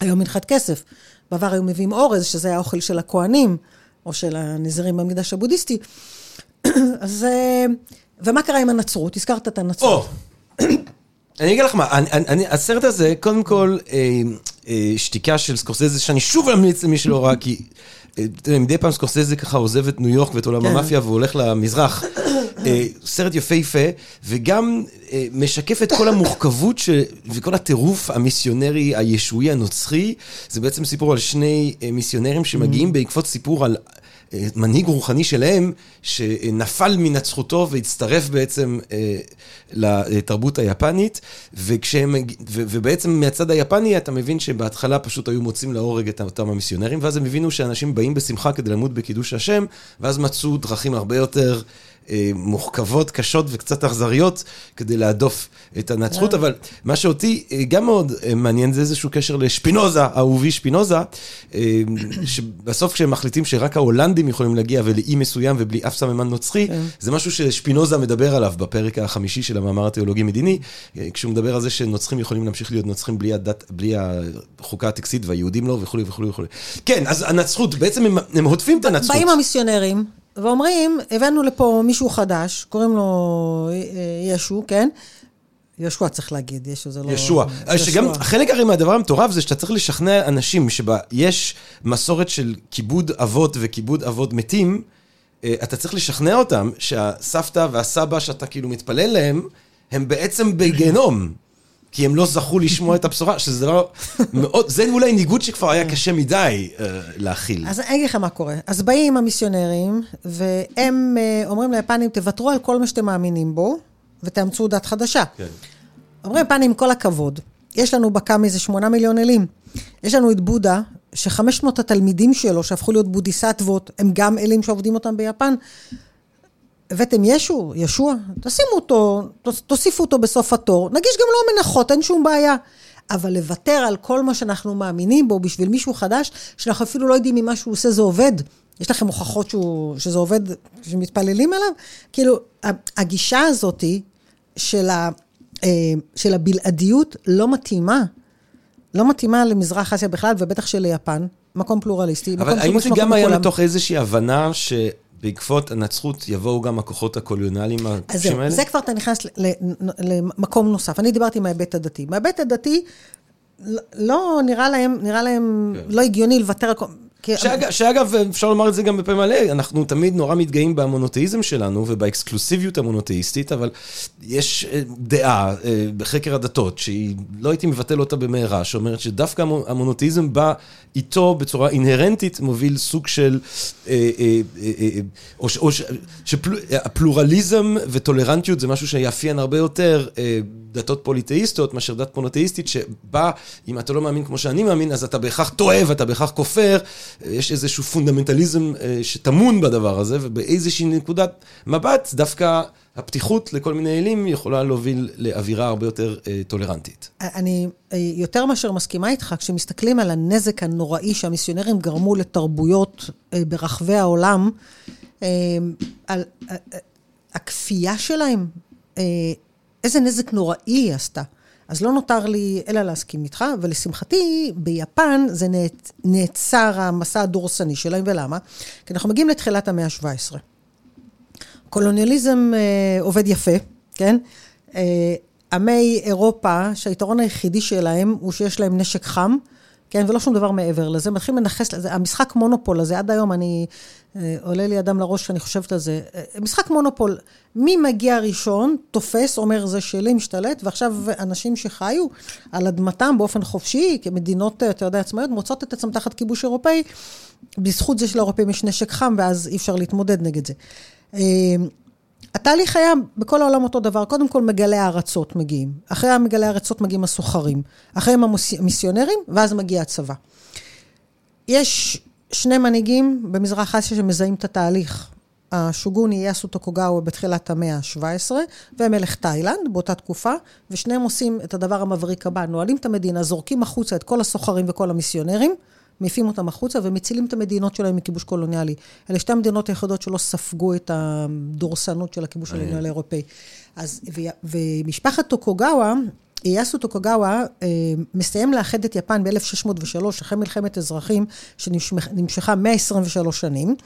היום מנחת כסף. בעבר היו מביאים אורז, שזה היה האוכל של הכוהנים, או של הנזירים במקדש הבודהיסטי. אז... אה, ומה קרה עם הנצרות? הזכרת את הנצרות. אני אגיד לך מה, אני, אני, אני, הסרט הזה, קודם כל, אה, שתיקה של סקורסזה, שאני שוב אמליץ למי שלא ראה, כי אה, מדי פעם סקורסזה ככה עוזב את ניו יורק ואת עולם כן. המאפיה והולך למזרח. אה, סרט יפהפה, וגם אה, משקף את כל המורכבות ש... וכל הטירוף המיסיונרי הישועי הנוצרי. זה בעצם סיפור על שני אה, מיסיונרים שמגיעים בעקבות סיפור על... מנהיג רוחני שלהם, שנפל מנצחותו והצטרף בעצם אה, לתרבות היפנית, וכשהם, ובעצם מהצד היפני אתה מבין שבהתחלה פשוט היו מוצאים להורג את אותם המיסיונרים, ואז הם הבינו שאנשים באים בשמחה כדי למות בקידוש השם, ואז מצאו דרכים הרבה יותר... אה, מוחכבות, קשות וקצת אכזריות כדי להדוף את הנצרות, אבל מה שאותי אה, גם מאוד אה, מעניין זה איזשהו קשר לשפינוזה, אהובי שפינוזה, אה, שבסוף כשהם מחליטים שרק ההולנדים יכולים להגיע ולאי מסוים ובלי אף סממן נוצרי, זה משהו ששפינוזה מדבר עליו בפרק החמישי של המאמר התיאולוגי-מדיני, אה, כשהוא מדבר על זה שנוצרים יכולים להמשיך להיות נוצרים בלי הדת, בלי החוקה הטקסית והיהודים לא וכולי וכולי וכולי. כן, אז הנצרות, בעצם הם, הם הודפים את הנצרות. באים המיסיונרים, ואומרים, הבאנו לפה מישהו חדש, קוראים לו אה, ישו, כן? ישוע צריך להגיד, ישו זה לא... ישוע. שגם חלק הרי מהדבר המטורף זה שאתה צריך לשכנע אנשים שבה יש מסורת של כיבוד אבות וכיבוד אבות מתים, אה, אתה צריך לשכנע אותם שהסבתא והסבא שאתה כאילו מתפלל להם, הם בעצם בגיהנום. כי הם לא זכו לשמוע את הבשורה, שזה דבר מאוד, זה אולי ניגוד שכבר היה קשה מדי uh, להכיל. אז אני אגיד לך מה קורה. אז באים המיסיונרים, והם uh, אומרים ליפנים, תוותרו על כל מה שאתם מאמינים בו, ותאמצו דת חדשה. כן. אומרים ליפנים, עם כל הכבוד, יש לנו בקאמי איזה שמונה מיליון אלים. יש לנו את בודה, שחמש מאות התלמידים שלו, שהפכו להיות בודיסטוות, הם גם אלים שעובדים אותם ביפן. הבאתם ישו, ישוע, תשימו אותו, תוסיפו אותו בסוף התור, נגיש גם לו מנחות, אין שום בעיה. אבל לוותר על כל מה שאנחנו מאמינים בו בשביל מישהו חדש, שאנחנו אפילו לא יודעים אם מה שהוא עושה זה עובד. יש לכם הוכחות שהוא, שזה עובד, שמתפללים עליו? כאילו, הגישה הזאת של, ה, אה, של הבלעדיות לא מתאימה. לא מתאימה למזרח אסיה בכלל, ובטח שליפן. מקום פלורליסטי. אבל האם זה גם היה מתוך איזושהי הבנה ש... בעקבות הנצרות יבואו גם הכוחות הקולוניאליים הקשים האלה? אז זה כבר אתה נכנס למקום נוסף. אני דיברתי מההיבט הדתי. מההיבט הדתי, לא, נראה להם, נראה להם כן. לא הגיוני לוותר על... שאגב, שאגב, אפשר לומר את זה גם בפה מלא, אנחנו תמיד נורא מתגאים במונותאיזם שלנו ובאקסקלוסיביות המונותאיסטית, אבל יש אה, דעה אה, בחקר הדתות, שהיא, לא הייתי מבטל אותה במהרה, שאומרת שדווקא המונותאיזם בא איתו בצורה אינהרנטית, מוביל סוג של, אה, או שהפלורליזם וטולרנטיות זה משהו שיאפיין הרבה יותר דתות פוליטאיסטיות מאשר דת מונותאיסטית, שבה, אם אתה לא מאמין כמו שאני מאמין, אז אתה בהכרח טועה ואתה בהכרח כופר. יש איזשהו פונדמנטליזם אה, שטמון בדבר הזה, ובאיזושהי נקודת מבט, דווקא הפתיחות לכל מיני אלים יכולה להוביל לאווירה הרבה יותר אה, טולרנטית. אני אה, יותר מאשר מסכימה איתך, כשמסתכלים על הנזק הנוראי שהמיסיונרים גרמו לתרבויות ברחבי העולם, על הכפייה שלהם, איזה נזק נוראי היא עשתה. אז לא נותר לי אלא להסכים איתך, ולשמחתי, ביפן זה נעצר המסע הדורסני שלהם, ולמה? כי אנחנו מגיעים לתחילת המאה ה-17. קולוניאליזם אה, עובד יפה, כן? אה, עמי אירופה, שהיתרון היחידי שלהם הוא שיש להם נשק חם, כן, ולא שום דבר מעבר לזה. מתחילים לנכס המשחק מונופול הזה, עד היום אני, אה, עולה לי אדם לראש כשאני חושבת על זה. אה, משחק מונופול, מי מגיע ראשון, תופס, אומר זה שלי, משתלט, ועכשיו אנשים שחיו על אדמתם באופן חופשי, כמדינות, אה, אתה יודע, עצמאיות, מוצאות את עצמם תחת כיבוש אירופאי, בזכות זה שלאירופאים יש נשק חם, ואז אי אפשר להתמודד נגד זה. התהליך היה בכל העולם אותו דבר. קודם כל, מגלי הארצות מגיעים. אחרי המגלי הארצות מגיעים הסוחרים. אחריהם המיסיונרים, ואז מגיע הצבא. יש שני מנהיגים במזרח אסיה שמזהים את התהליך. השוגוני יאסו טוקוגאווה בתחילת המאה ה-17, ומלך תאילנד באותה תקופה, ושניהם עושים את הדבר המבריק הבא, נועלים את המדינה, זורקים החוצה את כל הסוחרים וכל המיסיונרים, מעיפים אותם החוצה ומצילים את המדינות שלהם מכיבוש קולוניאלי. אלה שתי המדינות היחידות שלא ספגו את הדורסנות של הכיבוש הקולוניאלי האירופאי. אז, ו, ומשפחת טוקוגאווה, אייסו טוקוגאווה אה, מסיים לאחד את יפן ב-1603, אחרי מלחמת אזרחים שנמשכה 123 שנים.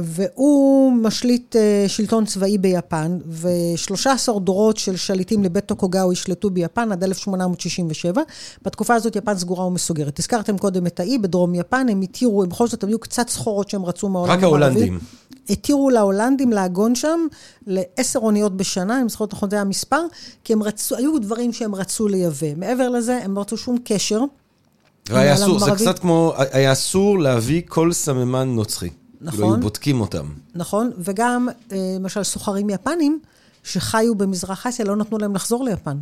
אה, והוא משליט uh, שלטון צבאי ביפן, ו-13 דורות של שליטים לבית טוקוגאו ישלטו ביפן עד 1867. בתקופה הזאת יפן סגורה ומסוגרת. הזכרתם קודם את האי בדרום יפן, הם התירו, הם בכל זאת היו קצת סחורות שהם רצו מהעולם המערבי. רק ההולנדים. התירו להולנדים לעגון שם לעשר אוניות בשנה, אם זוכרות נכון זה היה המספר, כי הם רצו, היו דברים שהם רצו לייבא. מעבר לזה, הם לא רצו שום קשר. והיה אסור, זה קצת כמו, היה אסור להביא כל סממן נוצרי. נכון. כאילו היו בודקים אותם. נכון, וגם, אה, למשל, סוחרים יפנים שחיו במזרח אסיה, לא נתנו להם לחזור ליפן.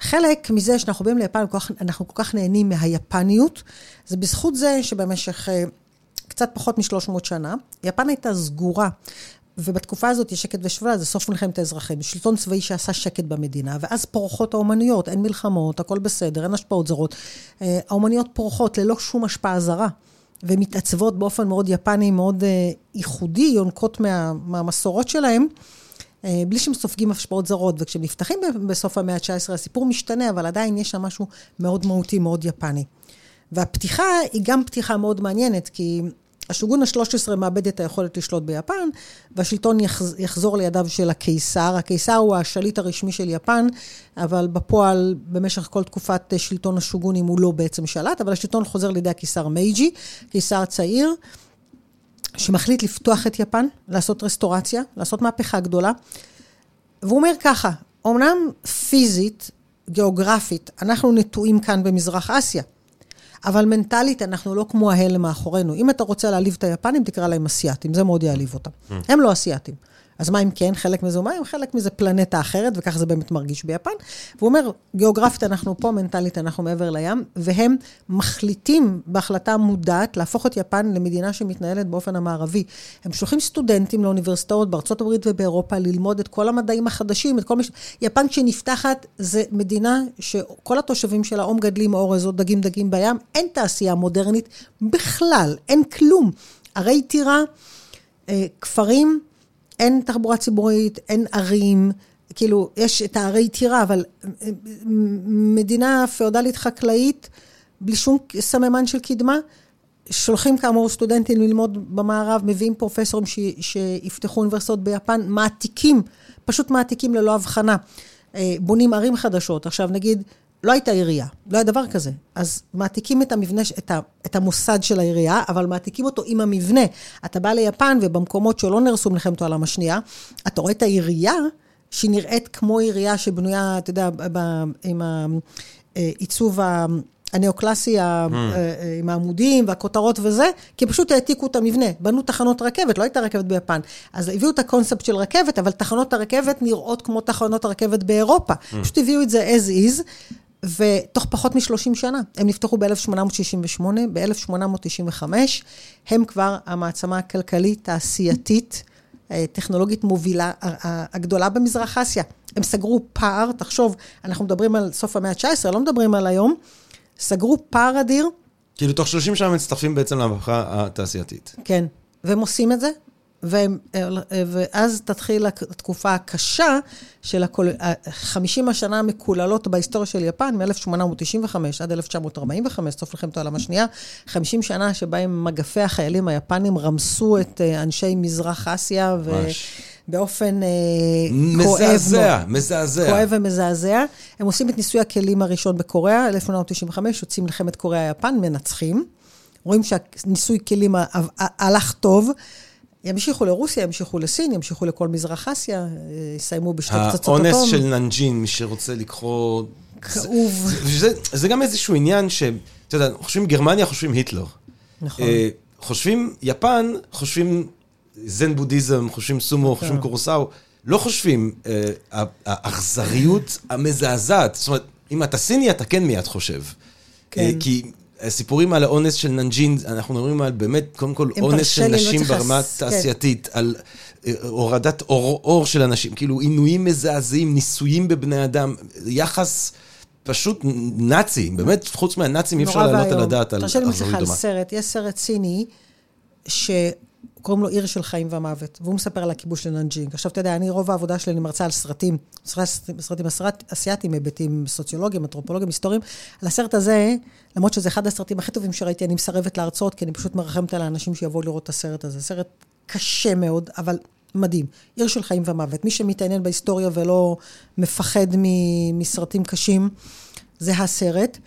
חלק מזה שאנחנו באים ליפן, אנחנו כל כך נהנים מהיפניות, זה בזכות זה שבמשך אה, קצת פחות מ-300 שנה, יפן הייתה סגורה. ובתקופה הזאת יש שקט ושבלה, זה סוף מלחמת האזרחים. שלטון צבאי שעשה שקט במדינה, ואז פורחות האומנויות, אין מלחמות, הכל בסדר, אין השפעות זרות. אה, האומנויות פורחות ללא שום השפעה זרה. ומתעצבות באופן מאוד יפני, מאוד אה, ייחודי, יונקות מה, מהמסורות שלהם, אה, בלי שהם סופגים השפעות זרות. וכשהם נפתחים בסוף המאה ה-19, הסיפור משתנה, אבל עדיין יש שם משהו מאוד מהותי, מאוד יפני. והפתיחה היא גם פתיחה מאוד מעניינת, כי השוגון ה-13 מאבד את היכולת לשלוט ביפן, והשלטון יחזור לידיו של הקיסר. הקיסר הוא השליט הרשמי של יפן, אבל בפועל, במשך כל תקופת שלטון השוגונים הוא לא בעצם שלט, אבל השלטון חוזר לידי הקיסר מייג'י, קיסר צעיר. שמחליט לפתוח את יפן, לעשות רסטורציה, לעשות מהפכה גדולה. והוא אומר ככה, אמנם פיזית, גיאוגרפית, אנחנו נטועים כאן במזרח אסיה, אבל מנטלית אנחנו לא כמו ההלם מאחורינו. אם אתה רוצה להעליב את היפנים, תקרא להם אסייתים, זה מאוד יעליב אותם. Mm. הם לא אסייתים. אז מה אם כן, חלק מזה מים, חלק מזה פלנטה אחרת, וככה זה באמת מרגיש ביפן. והוא אומר, גיאוגרפית אנחנו פה, מנטלית אנחנו מעבר לים, והם מחליטים בהחלטה מודעת להפוך את יפן למדינה שמתנהלת באופן המערבי. הם שולחים סטודנטים לאוניברסיטאות בארצות הברית ובאירופה ללמוד את כל המדעים החדשים, את כל מש... יפן כשנפתחת, זה מדינה שכל התושבים שלה או מגדלים אורז או דגים דגים בים, אין תעשייה מודרנית בכלל, אין כלום. ערי טירה, אה, כפרים, אין תחבורה ציבורית, אין ערים, כאילו, יש את הערי טירה, אבל מדינה פאודלית חקלאית, בלי שום סממן של קדמה, שולחים כאמור סטודנטים ללמוד במערב, מביאים פרופסורים ש, שיפתחו אוניברסיטאות ביפן, מעתיקים, פשוט מעתיקים ללא הבחנה. אה, בונים ערים חדשות. עכשיו נגיד, לא הייתה עירייה, לא היה דבר כזה. אז מעתיקים את המבנה, את, ה, את המוסד של העירייה, אבל מעתיקים אותו עם המבנה. אתה בא ליפן, ובמקומות שלא נהרסו מלחמת העולם השנייה, אתה רואה את העירייה, שהיא נראית כמו עירייה שבנויה, אתה יודע, ב, עם העיצוב ה... הנאו-קלאסי mm. עם העמודים והכותרות וזה, כי פשוט העתיקו את המבנה. בנו תחנות רכבת, לא הייתה רכבת ביפן. אז הביאו את הקונספט של רכבת, אבל תחנות הרכבת נראות כמו תחנות הרכבת באירופה. Mm. פשוט הביאו את זה as is, ותוך פחות מ-30 שנה, הם נפתחו ב-1868, ב-1895, הם כבר המעצמה הכלכלית, תעשייתית, אה, טכנולוגית מובילה הגדולה במזרח אסיה. הם סגרו פער, תחשוב, אנחנו מדברים על סוף המאה ה-19, לא מדברים על היום, סגרו פער אדיר. כאילו, תוך 30 שנה מצטרפים בעצם למהפכה התעשייתית. כן, והם עושים את זה, והם, אה, ואז תתחיל התקופה הקשה של הקול, 50 השנה המקוללות בהיסטוריה של יפן, מ-1895 עד 1945, סוף מלחמת העולם השנייה, 50 שנה שבהם מגפי החיילים היפנים רמסו את אה, אנשי מזרח אסיה, ובאופן אה, כואב. מזעזע, מזעזע. כואב ומזעזע. הם עושים את ניסוי הכלים הראשון בקוריאה, 1895, יוצאים מלחמת קוריאה-יפן, מנצחים. רואים שהניסוי כלים הלך טוב. ימשיכו לרוסיה, ימשיכו לסין, ימשיכו לכל מזרח אסיה, אה, יסיימו בשתי פצצות אטום. האונס של ננג'ין, מי שרוצה לקרוא... כאוב. זה, זה, זה גם איזשהו עניין ש... אתה יודע, חושבים גרמניה, חושבים היטלר. נכון. אה, חושבים יפן, חושבים זן בודהיזם, חושבים סומו, חושבים כן. קורוסאו. לא חושבים אה, האכזריות המזעזעת. זאת אומרת, אם אתה סיני, אתה כן מיד חושב. כן. כי הסיפורים על האונס של ננג'ין, אנחנו מדברים על באמת, קודם כל, אונס של לא נשים ברמה תעשייתית, על אה, הורדת אור, אור של אנשים, כאילו עינויים מזעזעים, ניסויים בבני אדם, יחס פשוט נאצי, באמת, חוץ מהנאצים אי אפשר להעלות על הדעת על אכזריות דומה. תרשה לי מצליחה על סרט, יש סרט סיני, ש... קוראים לו עיר של חיים ומוות, והוא מספר על הכיבוש של ננג'ינג. עכשיו, אתה יודע, אני, רוב העבודה שלי, אני מרצה על סרטים, סרטים אסייתיים, היבטים סוציולוגיים, אנתרופולוגיים, היסטוריים. על הסרט הזה, למרות שזה אחד הסרטים הכי טובים שראיתי, אני מסרבת להרצות, כי אני פשוט מרחמת על האנשים שיבואו לראות את הסרט הזה. סרט קשה מאוד, אבל מדהים. עיר של חיים ומוות. מי שמתעניין בהיסטוריה ולא מפחד מסרטים קשים, זה הסרט.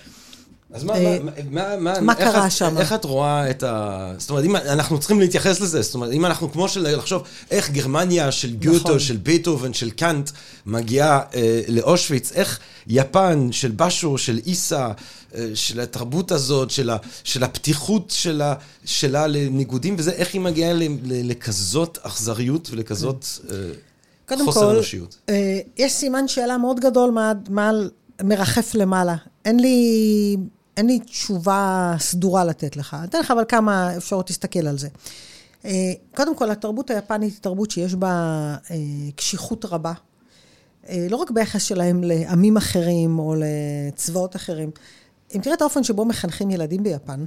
אז מה, אה, מה, מה, מה קרה שם? איך את רואה את ה... זאת אומרת, אם אנחנו צריכים להתייחס לזה, זאת אומרת, אם אנחנו כמו של לחשוב איך גרמניה של גיוטו, נכון. של בייטהובן, של קאנט, מגיעה אה, לאושוויץ, איך יפן של בשו, של איסה, אה, של התרבות הזאת, של, ה, של הפתיחות שלה, שלה לניגודים וזה, איך היא מגיעה לכזאת אכזריות ולכזאת אה, חוסר כל, אנושיות? קודם אה, כל, יש סימן שאלה מאוד גדול מה, מה מרחף למעלה. אין לי... אין לי תשובה סדורה לתת לך. אתן לך אבל כמה אפשרות להסתכל על זה. אה, קודם כל, התרבות היפנית היא תרבות שיש בה אה, קשיחות רבה. אה, לא רק ביחס שלהם לעמים אחרים או לצבאות אחרים. אם תראה את האופן שבו מחנכים ילדים ביפן,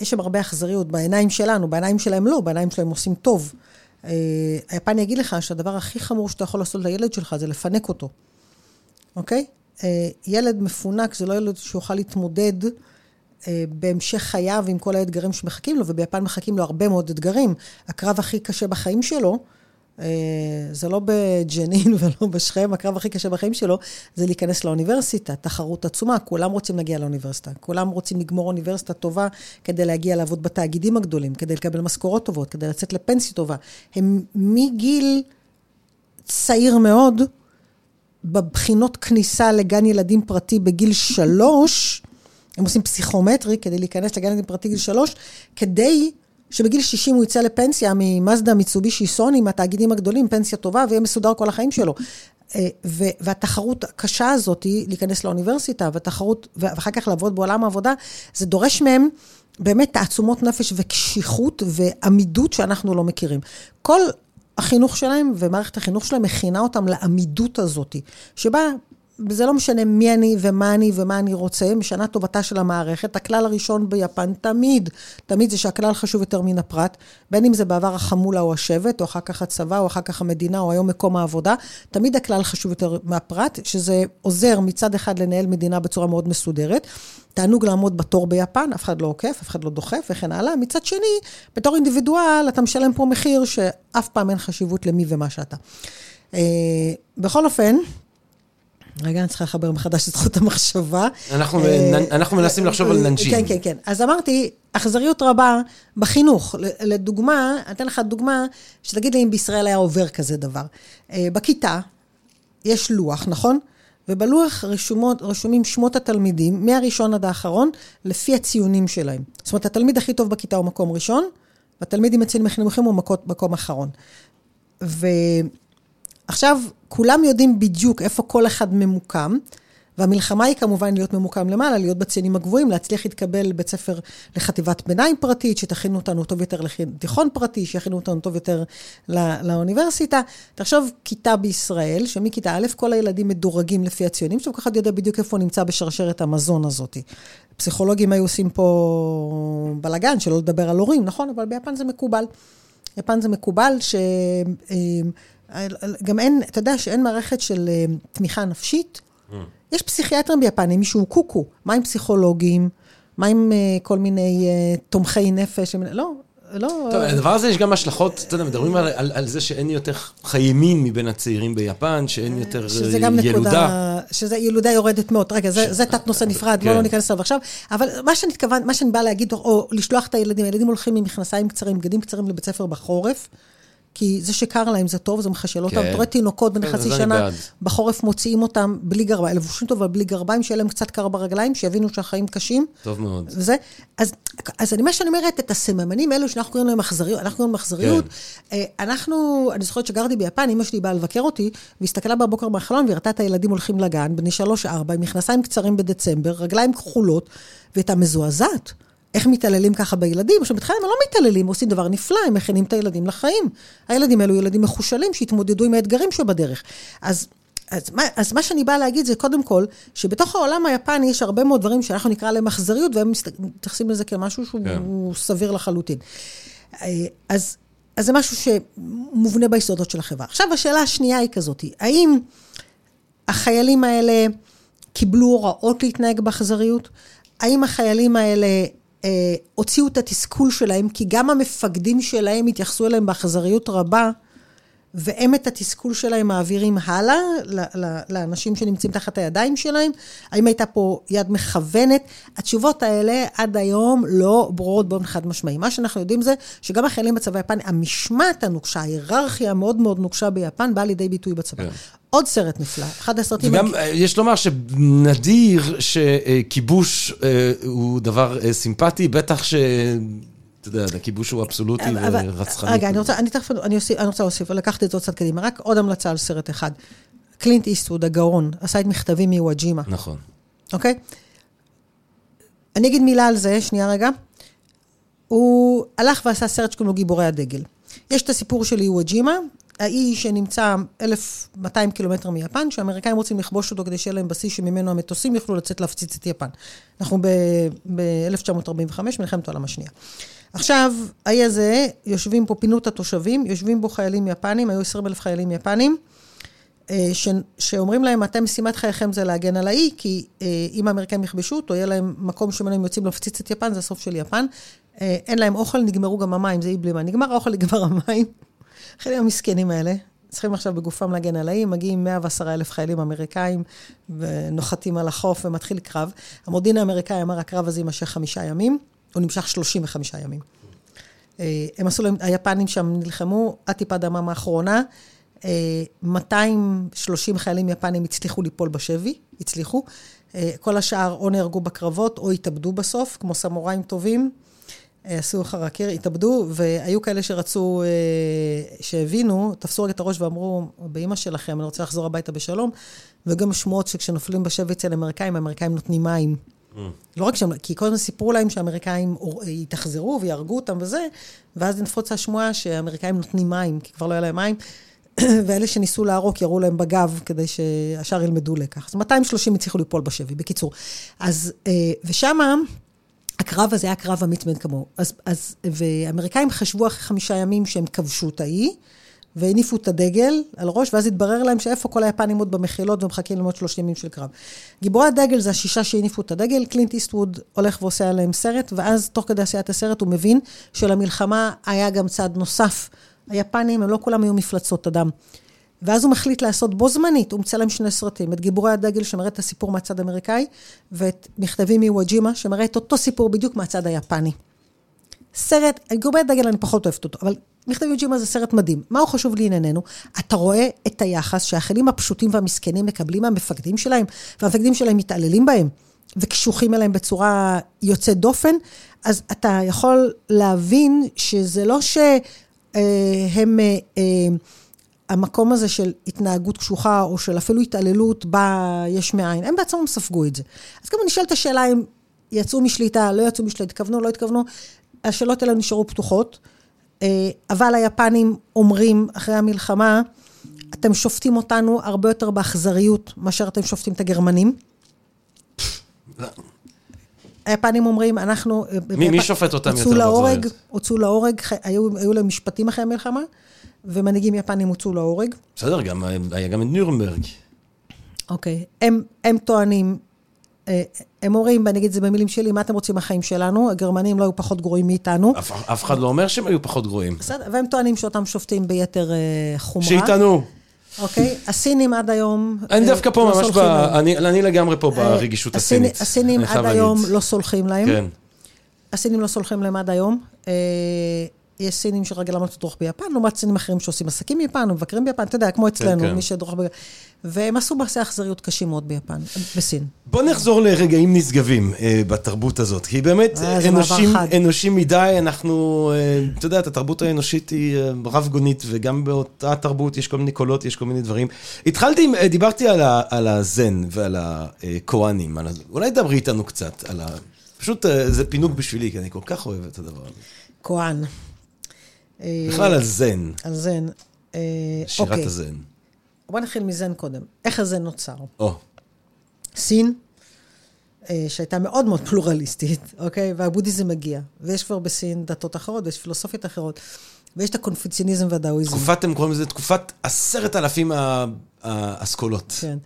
יש שם הרבה אכזריות בעיניים שלנו, בעיניים שלהם לא, בעיניים שלהם עושים טוב. היפני יגיד לך שהדבר הכי חמור שאתה יכול לעשות לילד שלך זה לפנק אותו, אוקיי? אה, ילד מפונק זה לא ילד שיוכל להתמודד אה, בהמשך חייו עם כל האתגרים שמחכים לו, וביפן מחכים לו הרבה מאוד אתגרים. הקרב הכי קשה בחיים שלו, אה, זה לא בג'נין ולא בשכם, הקרב הכי קשה בחיים שלו זה להיכנס לאוניברסיטה, תחרות עצומה, כולם רוצים להגיע לאוניברסיטה, כולם רוצים לגמור אוניברסיטה טובה כדי להגיע לעבוד בתאגידים הגדולים, כדי לקבל משכורות טובות, כדי לצאת לפנסיה טובה. הם מגיל צעיר מאוד, בבחינות כניסה לגן ילדים פרטי בגיל שלוש, הם עושים פסיכומטרי כדי להיכנס לגן ילדים פרטי בגיל שלוש, כדי שבגיל 60 הוא יצא לפנסיה ממאזדה, מיצובישי, סוני, מהתאגידים הגדולים, פנסיה טובה, ויהיה מסודר כל החיים שלו. אה, והתחרות הקשה הזאת היא להיכנס לאוניברסיטה, והתחרות, ואחר כך לעבוד בעולם העבודה, זה דורש מהם באמת תעצומות נפש וקשיחות ועמידות שאנחנו לא מכירים. כל החינוך שלהם ומערכת החינוך שלהם מכינה אותם לעמידות הזאת, שבה זה לא משנה מי אני ומה אני ומה אני רוצה, משנה טובתה של המערכת. הכלל הראשון ביפן תמיד, תמיד זה שהכלל חשוב יותר מן הפרט, בין אם זה בעבר החמולה או השבט, או אחר כך הצבא, או אחר כך המדינה, או היום מקום העבודה, תמיד הכלל חשוב יותר מהפרט, שזה עוזר מצד אחד לנהל מדינה בצורה מאוד מסודרת. תענוג לעמוד בתור ביפן, אף אחד לא עוקף, אף אחד לא דוחף וכן הלאה. מצד שני, בתור אינדיבידואל, אתה משלם פה מחיר שאף פעם אין חשיבות למי ומה שאתה. אה, בכל אופן, רגע, אני צריכה לחבר מחדש את זכות המחשבה. אנחנו, אה, אנחנו מנסים לחשוב על ננשים. כן, כן, כן. אז אמרתי, אכזריות רבה בחינוך. לדוגמה, אתן לך דוגמה, שתגיד לי אם בישראל היה עובר כזה דבר. אה, בכיתה יש לוח, נכון? ובלוח רשומות, רשומים שמות התלמידים, מהראשון עד האחרון, לפי הציונים שלהם. זאת אומרת, התלמיד הכי טוב בכיתה הוא מקום ראשון, והתלמיד עם הציונים הכי נמוכים הוא מקום אחרון. ו... עכשיו, כולם יודעים בדיוק איפה כל אחד ממוקם, והמלחמה היא כמובן להיות ממוקם למעלה, להיות בציונים הגבוהים, להצליח להתקבל לבית ספר לחטיבת ביניים פרטית, שתכינו אותנו טוב יותר לתיכון פרטי, שיכינו אותנו טוב יותר לא, לאוניברסיטה. תחשוב, כיתה בישראל, שמכיתה א', כל הילדים מדורגים לפי הציונים, שכל אחד יודע בדיוק איפה הוא נמצא בשרשרת המזון הזאת. פסיכולוגים היו עושים פה בלאגן, שלא לדבר על הורים, נכון? אבל ביפן זה מקובל. ביפן זה מקובל ש... אה, גם אין, אתה יודע שאין מערכת של אה, תמיכה נפשית? Mm. יש פסיכיאטרים ביפנים, מישהו קוקו. מה עם פסיכולוגים? מה עם uh, כל מיני uh, תומכי נפש? לא, לא... טוב, הדבר הזה יש גם השלכות, אתה יודע, מדברים על, על, על זה שאין יותר חיי מין מבין הצעירים ביפן, שאין יותר שזה ילודה. גם נקודה, שזה ילודה יורדת מאוד. רגע, זה, ש... זה תת נושא נפרד, כן. בואו לא ניכנס אליו עכשיו. אבל מה שאני מתכוון, מה שאני באה להגיד, או לשלוח את הילדים, הילדים הולכים עם מכנסיים קצרים, בגדים קצרים לבית ספר בחורף. כי זה שקר להם זה טוב, זה מחשל אותם. כן. אתה רואה תינוקות בני חצי שנה, בחורף מוציאים אותם בלי גרביים, לבושים טוב, אבל בלי גרביים, שיהיה להם קצת קר ברגליים, שיבינו שהחיים קשים. טוב מאוד. וזה, אז, אז אני, מה שאני אומרת, את הסממנים האלו שאנחנו קוראים להם אכזריות, אנחנו קוראים להם אכזריות, כן. אה, אנחנו, אני זוכרת שגרתי ביפן, אמא שלי באה לבקר אותי, והסתכלה בבוקר מהחלון והראתה את הילדים הולכים לגן, בני שלוש-ארבע, עם מכנסיים קצרים בדצמבר, רגליים כחולות, והייתה מזועזעת. איך מתעללים ככה בילדים? עכשיו, בתחילה הם לא מתעללים, עושים דבר נפלא, הם מכינים את הילדים לחיים. הילדים האלו ילדים מחושלים שהתמודדו עם האתגרים שבדרך. אז... אז מה, אז מה שאני באה להגיד זה קודם כל, שבתוך העולם היפני יש הרבה מאוד דברים שאנחנו נקרא להם אכזריות, והם מתייחסים לזה כמשהו שהוא כן. סביר לחלוטין. אה, אז, אז זה משהו שמובנה ביסודות של החברה. עכשיו, השאלה השנייה היא כזאת, האם החיילים האלה קיבלו הוראות להתנהג באכזריות? האם החיילים האלה הוציאו את התסכול שלהם, כי גם המפקדים שלהם התייחסו אליהם באכזריות רבה, והם את התסכול שלהם מעבירים הלאה לאנשים שנמצאים תחת הידיים שלהם? האם הייתה פה יד מכוונת? התשובות האלה עד היום לא ברורות באופן חד משמעי. מה שאנחנו יודעים זה שגם החיילים בצבא היפני, המשמעת הנוקשה, ההיררכיה המאוד מאוד נוקשה ביפן, באה לידי ביטוי בצבא. כן. עוד סרט נפלא, אחד הסרטים... וגם, הכ... יש לומר שנדיר שכיבוש אה, הוא דבר אה, סימפטי, בטח ש... אתה יודע, הכיבוש הוא אבסולוטי ורצחני. רגע, אני רוצה, אני תכף, אני, רוצה להוסיף, לקחת את זה עוד קצת קדימה. רק עוד המלצה על סרט אחד. קלינט איסטווד, הגאון, עשה את מכתבים מוואג'ימה. נכון. אוקיי? אני אגיד מילה על זה, שנייה רגע. הוא הלך ועשה סרט שקוראים לו גיבורי הדגל. יש את הסיפור של איוואג'ימה, האי שנמצא 1,200 קילומטר מיפן, שהאמריקאים רוצים לכבוש אותו כדי שיהיה להם בסיס שממנו המטוסים יוכלו לצאת להפציץ את יפן. אנחנו ב-1945, מלחמת העולם השנייה. עכשיו, האי הזה, יושבים פה, פינו את התושבים, יושבים בו חיילים יפנים, היו 20 אלף חיילים יפנים. אה, ש, שאומרים להם, אתם, משימת חייכם זה להגן על האי, כי אה, אם האמריקאים יכבשו אותו, יהיה להם מקום שממנו הם יוצאים להפציץ את יפן, זה הסוף של יפן. אה, אין להם אוכל, נגמרו גם המים, זה אי בלי מים. נגמר האוכל, נגמר המים. החיילים המסכנים האלה, צריכים עכשיו בגופם להגן על האי, מגיעים 110 אלף חיילים אמריקאים, ונוחתים על החוף ומתחיל קרב. המודיעין האמריקאי אמר, הקרב הזה יימשך חמישה ימים, הוא נמשך 35 ימים. הם עשו להם, היפנים שם נלחמו עד טיפה דמם האחרונה. 230 חיילים יפנים הצליחו ליפול בשבי, הצליחו. כל השאר או נהרגו בקרבות או התאבדו בסוף, כמו סמוראים טובים. עשו חרקר, התאבדו, והיו כאלה שרצו, שהבינו, תפסו רגע את הראש ואמרו, באמא שלכם, אני רוצה לחזור הביתה בשלום. וגם שמועות שכשנופלים בשבי אצל האמריקאים, האמריקאים נותנים מים. Mm. לא רק שם, כי כל הזמן סיפרו להם שהאמריקאים יתאכזרו ויהרגו אותם וזה, ואז נפוץ השמועה שהאמריקאים נותנים מים, כי כבר לא היה להם מים. ואלה שניסו לערוק ירו להם בגב כדי שהשאר ילמדו לקח. אז 230 הצליחו ליפול בשבי, בקיצור. אז, ושמה, הקרב הזה היה קרב אמיץ מאין כמוהו. אז, אז, והאמריקאים חשבו אחרי חמישה ימים שהם כבשו את האי, והניפו את הדגל על ראש, ואז התברר להם שאיפה כל היפנים עוד במחילות ומחכים ללמוד שלוש ימים של קרב. גיבורי הדגל זה השישה שהניפו את הדגל, קלינט איסטווד הולך ועושה עליהם סרט, ואז תוך כדי עשיית הסרט הוא מבין שלמלחמה היה גם צד נוסף. היפנים, הם לא כולם היו מפלצות אדם. ואז הוא מחליט לעשות בו זמנית, הוא מצלם שני סרטים, את גיבורי הדגל שמראה את הסיפור מהצד האמריקאי, ואת מכתבים מוואג'ימה שמראה את אותו סיפור בדיוק מהצד היפני. סרט, גיבורי הדגל אני פחות אוהבת אותו, אבל מכתבים מוואג'ימה זה סרט מדהים. מה הוא חשוב לענייננו? אתה רואה את היחס שהחיילים הפשוטים והמסכנים מקבלים מהמפקדים שלהם, והמפקדים שלהם מתעללים בהם, וקשוחים אליהם בצורה יוצאת דופן, אז אתה יכול להבין שזה לא ש... הם, המקום הזה של התנהגות קשוחה, או של אפילו התעללות, בא יש מאין. הם בעצמם ספגו את זה. אז גם אני את השאלה אם יצאו משליטה, לא יצאו משליטה, התכוונו, לא התכוונו, השאלות האלה נשארו פתוחות. אבל היפנים אומרים, אחרי המלחמה, אתם שופטים אותנו הרבה יותר באכזריות מאשר אתם שופטים את הגרמנים. היפנים אומרים, אנחנו... מי, מי שופט אותם יותר להורג, הוצאו להורג, היו, היו להם משפטים אחרי המלחמה, ומנהיגים יפנים הוצאו להורג. בסדר, גם, היה גם את נירנברג. אוקיי. הם, הם טוענים, הם אומרים, ואני אגיד את זה במילים שלי, מה אתם רוצים מהחיים שלנו? הגרמנים לא היו פחות גרועים מאיתנו. אף, אף אחד לא אומר שהם היו פחות גרועים. בסדר, והם טוענים שאותם שופטים ביתר חומרה. שיטענו. אוקיי? הסינים עד היום... אני דווקא פה ממש ב... אני לגמרי פה ברגישות הסינית. הסינים עד היום לא סולחים להם. כן. הסינים לא סולחים להם עד היום. יש סינים שרגלם לא תדרוך ביפן, לעומת סינים אחרים שעושים עסקים ביפן, מבקרים ביפן, אתה יודע, כמו אצלנו, מי שדרוך ביפן. והם עשו מעשי אכזריות קשים מאוד ביפן, בסין. בוא נחזור לרגעים נשגבים בתרבות הזאת, כי באמת, אנושים מדי, אנחנו, אתה יודע, התרבות האנושית היא רב גונית, וגם באותה תרבות יש כל מיני קולות, יש כל מיני דברים. התחלתי, דיברתי על הזן ועל הקוראנים, אולי דברי איתנו קצת על ה... פשוט זה פינוק בשבילי, כי אני כל כך אוהב את הדבר הזה. כהן. בכלל על זן. על זן. שירת אוקיי. הזן. בוא נתחיל מזן קודם. איך הזן נוצר? או. סין, שהייתה מאוד מאוד פלורליסטית, אוקיי? והבודהיזם מגיע. ויש כבר בסין דתות אחרות, ויש פילוסופיות אחרות. ויש את הקונפוציוניזם והדאואיזם. תקופת, הם קוראים לזה תקופת עשרת אלפים האסכולות. כן.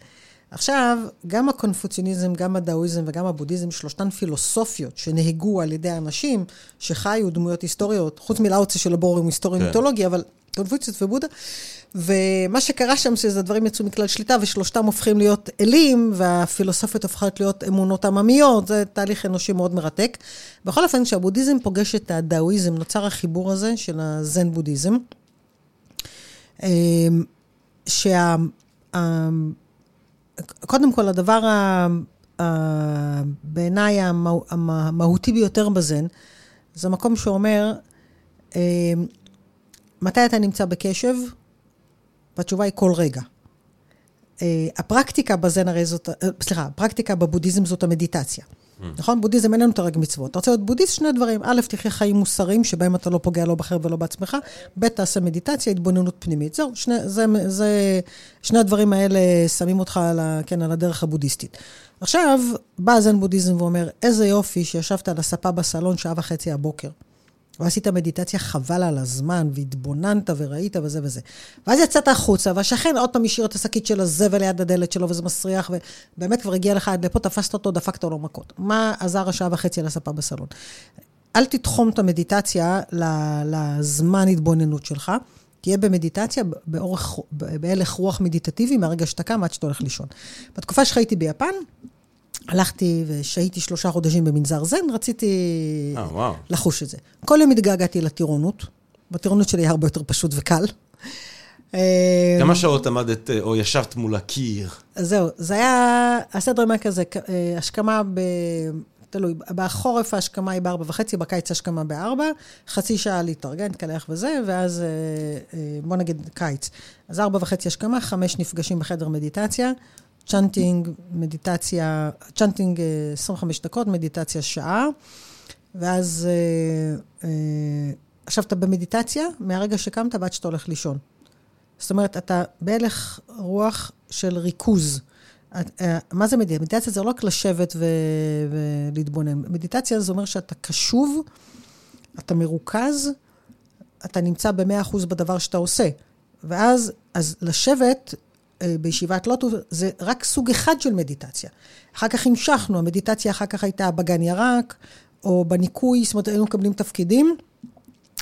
עכשיו, גם הקונפוציוניזם, גם הדאואיזם וגם הבודהיזם, שלושתן פילוסופיות שנהגו על ידי אנשים שחיו דמויות היסטוריות, חוץ מלאוצה של הבורם היסטורי כן. מיתולוגי, אבל קונפוציוס ובודה. ומה שקרה שם, שזה דברים יצאו מכלל שליטה, ושלושתם הופכים להיות אלים, והפילוסופיות הופכות להיות אמונות עממיות, זה תהליך אנושי מאוד מרתק. בכל אופן, כשהבודהיזם פוגש את הדאואיזם, נוצר החיבור הזה של הזן בודהיזם. שה... קודם כל, הדבר בעיניי המהותי ביותר בזן, זה מקום שאומר, מתי אתה נמצא בקשב? והתשובה היא כל רגע. הפרקטיקה בזן הרי זאת, סליחה, הפרקטיקה בבודהיזם זאת המדיטציה. נכון? בודהיזם אין לנו תרג מצוות. אתה רוצה להיות בודהיסט? שני דברים. א', תחיה חיים מוסריים, שבהם אתה לא פוגע לא באחר ולא בעצמך. ב', תעשה מדיטציה, התבוננות פנימית. זהו, שני, זה, זה, שני הדברים האלה שמים אותך על, ה, כן, על הדרך הבודהיסטית. עכשיו, בא זן בודהיזם ואומר, איזה יופי שישבת על הספה בסלון שעה וחצי הבוקר. ועשית מדיטציה חבל על הזמן, והתבוננת וראית וזה וזה. ואז יצאת החוצה, והשכן עוד פעם השאיר את השקית של הזבל ליד הדלת שלו, וזה מסריח, ובאמת כבר הגיע לך עד לפה, תפסת אותו, דפקת לו מכות. מה עזר השעה וחצי על הספה בסלון? אל תתחום את המדיטציה לזמן התבוננות שלך. תהיה במדיטציה באורך, בהלך רוח מדיטטיבי מהרגע שאתה קם עד שאתה הולך לישון. בתקופה שחייתי ביפן, הלכתי ושהיתי שלושה חודשים במנזר זן, רציתי אה, וואו. לחוש את זה. כל יום התגעגעתי לטירונות. בטירונות שלי היה הרבה יותר פשוט וקל. אה, כמה שעות עמדת או ישבת מול הקיר? זהו, זה היה, הסדר היה כזה, אה, השכמה ב... תלוי, בחורף ההשכמה היא בארבע וחצי, בקיץ השכמה בארבע, חצי שעה להתארגן, להתקלח וזה, ואז בוא נגיד קיץ. אז ארבע וחצי השכמה, חמש נפגשים בחדר מדיטציה, chanting, מדיטציה, chanting 25 דקות, מדיטציה שעה, ואז עכשיו אתה במדיטציה מהרגע שקמת ועד שאתה הולך לישון. זאת אומרת, אתה בהלך רוח של ריכוז. מה זה מדיטציה? מדיטציה זה לא רק לשבת ו... ולהתבונן. מדיטציה זה אומר שאתה קשוב, אתה מרוכז, אתה נמצא ב-100% בדבר שאתה עושה. ואז, אז לשבת אה, בישיבת לוטו זה רק סוג אחד של מדיטציה. אחר כך המשכנו, המדיטציה אחר כך הייתה בגן ירק, או בניקוי, זאת אומרת, היינו מקבלים תפקידים.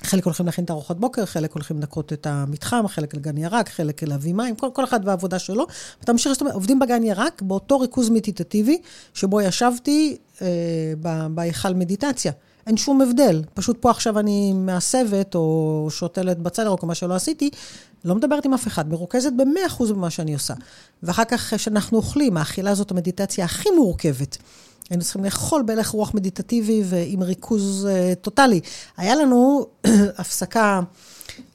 חלק הולכים להכין את ארוחות בוקר, חלק הולכים לנקות את המתחם, חלק לגן ירק, חלק להביא מים, כל, כל אחד והעבודה שלו. ואתה ממשיך, זאת אומרת, עובדים בגן ירק באותו ריכוז מדיטטיבי, שבו ישבתי אה, בהיכל מדיטציה. אין שום הבדל. פשוט פה עכשיו אני מעשבת, או שותלת בצלר, או מה שלא עשיתי, לא מדברת עם אף אחד, מרוכזת ב-100% במה שאני עושה. ואחר כך, כשאנחנו אוכלים, האכילה הזאת המדיטציה הכי מורכבת. היינו צריכים לאכול בהלך רוח מדיטטיבי ועם ריכוז uh, טוטאלי. היה לנו הפסקה